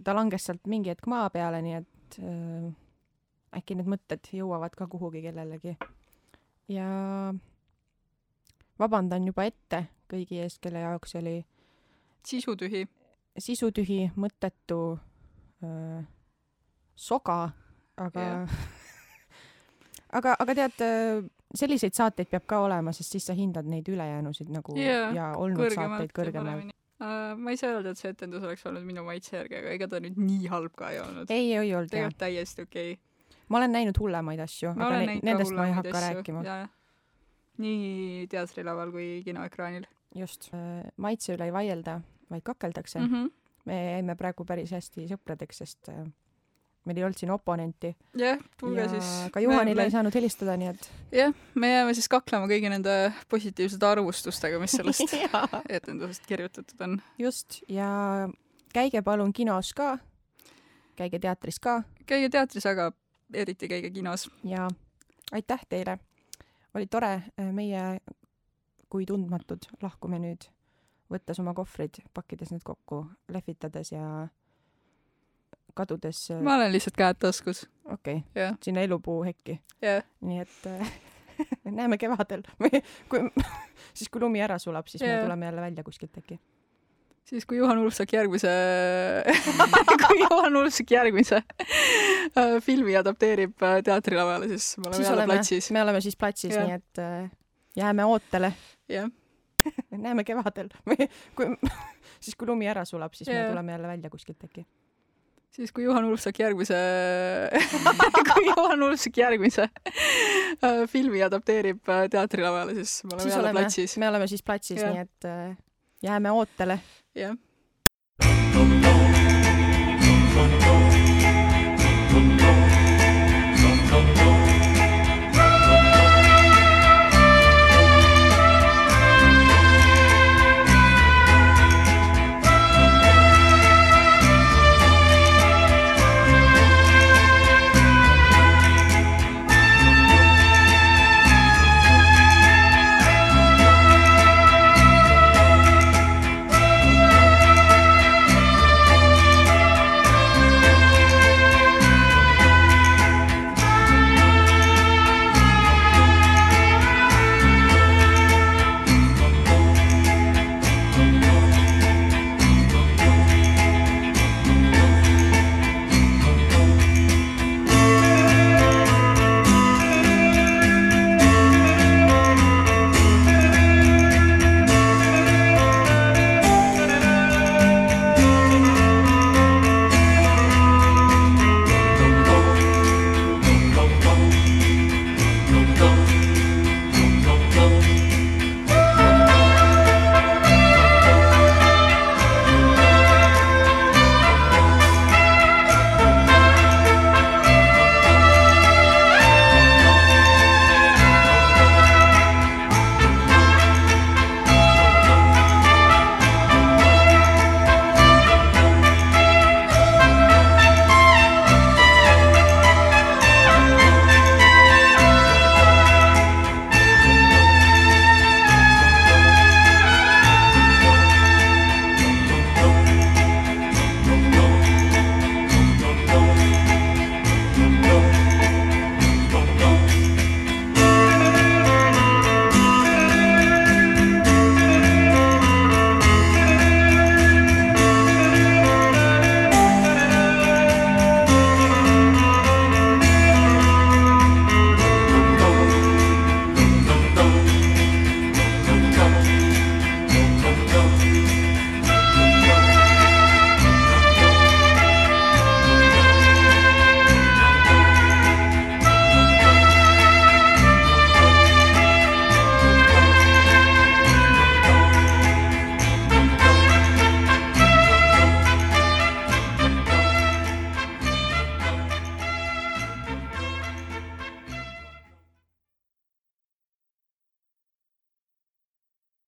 ta langes sealt mingi hetk maa peale, nii et äh, äkki need mõtted jõuavad ka kuhugi kellelegi. ja vabandan juba ette kõigi ees, kelle jaoks oli sisutühi. sisutühi, mõttetu öö, soga, aga Jah. *laughs* aga, aga tead, selliseid saateid peab ka olema, sest siis sa hindad neid ülejäänusid nagu Jaa, ja olnud saateid kõrgemalt. Uh, ma ei saa öelda, et see etendus oleks olnud minu maitse järgi, aga ega ta nüüd nii halb ka ei olnud. ei, ei olnud jah. tegelikult täiesti okei okay.. ma olen näinud hullemaid asju, aga olen ne nendest ma ei hakka asju rääkima. nii teatrilaval kui kinoekraanil just. maitse üle ei vaielda, vaid kakeldakse mm. mm. -hmm. -hmm. me jäime praegu päris hästi sõpradeks, sest äh, meil ei olnud siin oponenti jah, tulge siis. ka Juhanile ei saanud helistada, nii et jah, me jääme siis kaklema kõigi nende positiivsete arvustustega, mis sellest *laughs* etendusest kirjutatud on. just ja käige palun kinos ka, käige teatris ka käige teatris, aga eriti käige kinos. ja aitäh teile. oli tore, meie kui tundmatud lahkume nüüd, võttes oma kohvrid, pakkides need kokku, lehvitades ja kadudes, ma olen lihtsalt käed taskus. okei okay,, jah, sinna elupuu hekki, jah, nii et äh, *laughs* näeme kevadel *laughs* või kui, siis kui lumi ära sulab, siis Jaa. me tuleme jälle välja kuskilt äkki. siis kui Juhan Ulfsak järgmise *laughs* kui Juhan Ulfsak järgmise äh, filmi adapteerib äh, teatrilavale, siis me oleme siis jälle oleme, platsis. me oleme siis platsis, Jah. nii et äh, jääme ootele jah, näeme kevadel või kui, siis kui lumi ära sulab, siis Jaa. me tuleme jälle välja kuskilt äkki. Siis kui Juhan Ulfsak järgmise kui Juhan Ulfsak järgmise äh, filmi adapteerib äh, teatrilavale, siis me oleme siis jälle oleme, platsis. me oleme siis platsis, nii et äh, jääme ootele. jah. Thank you.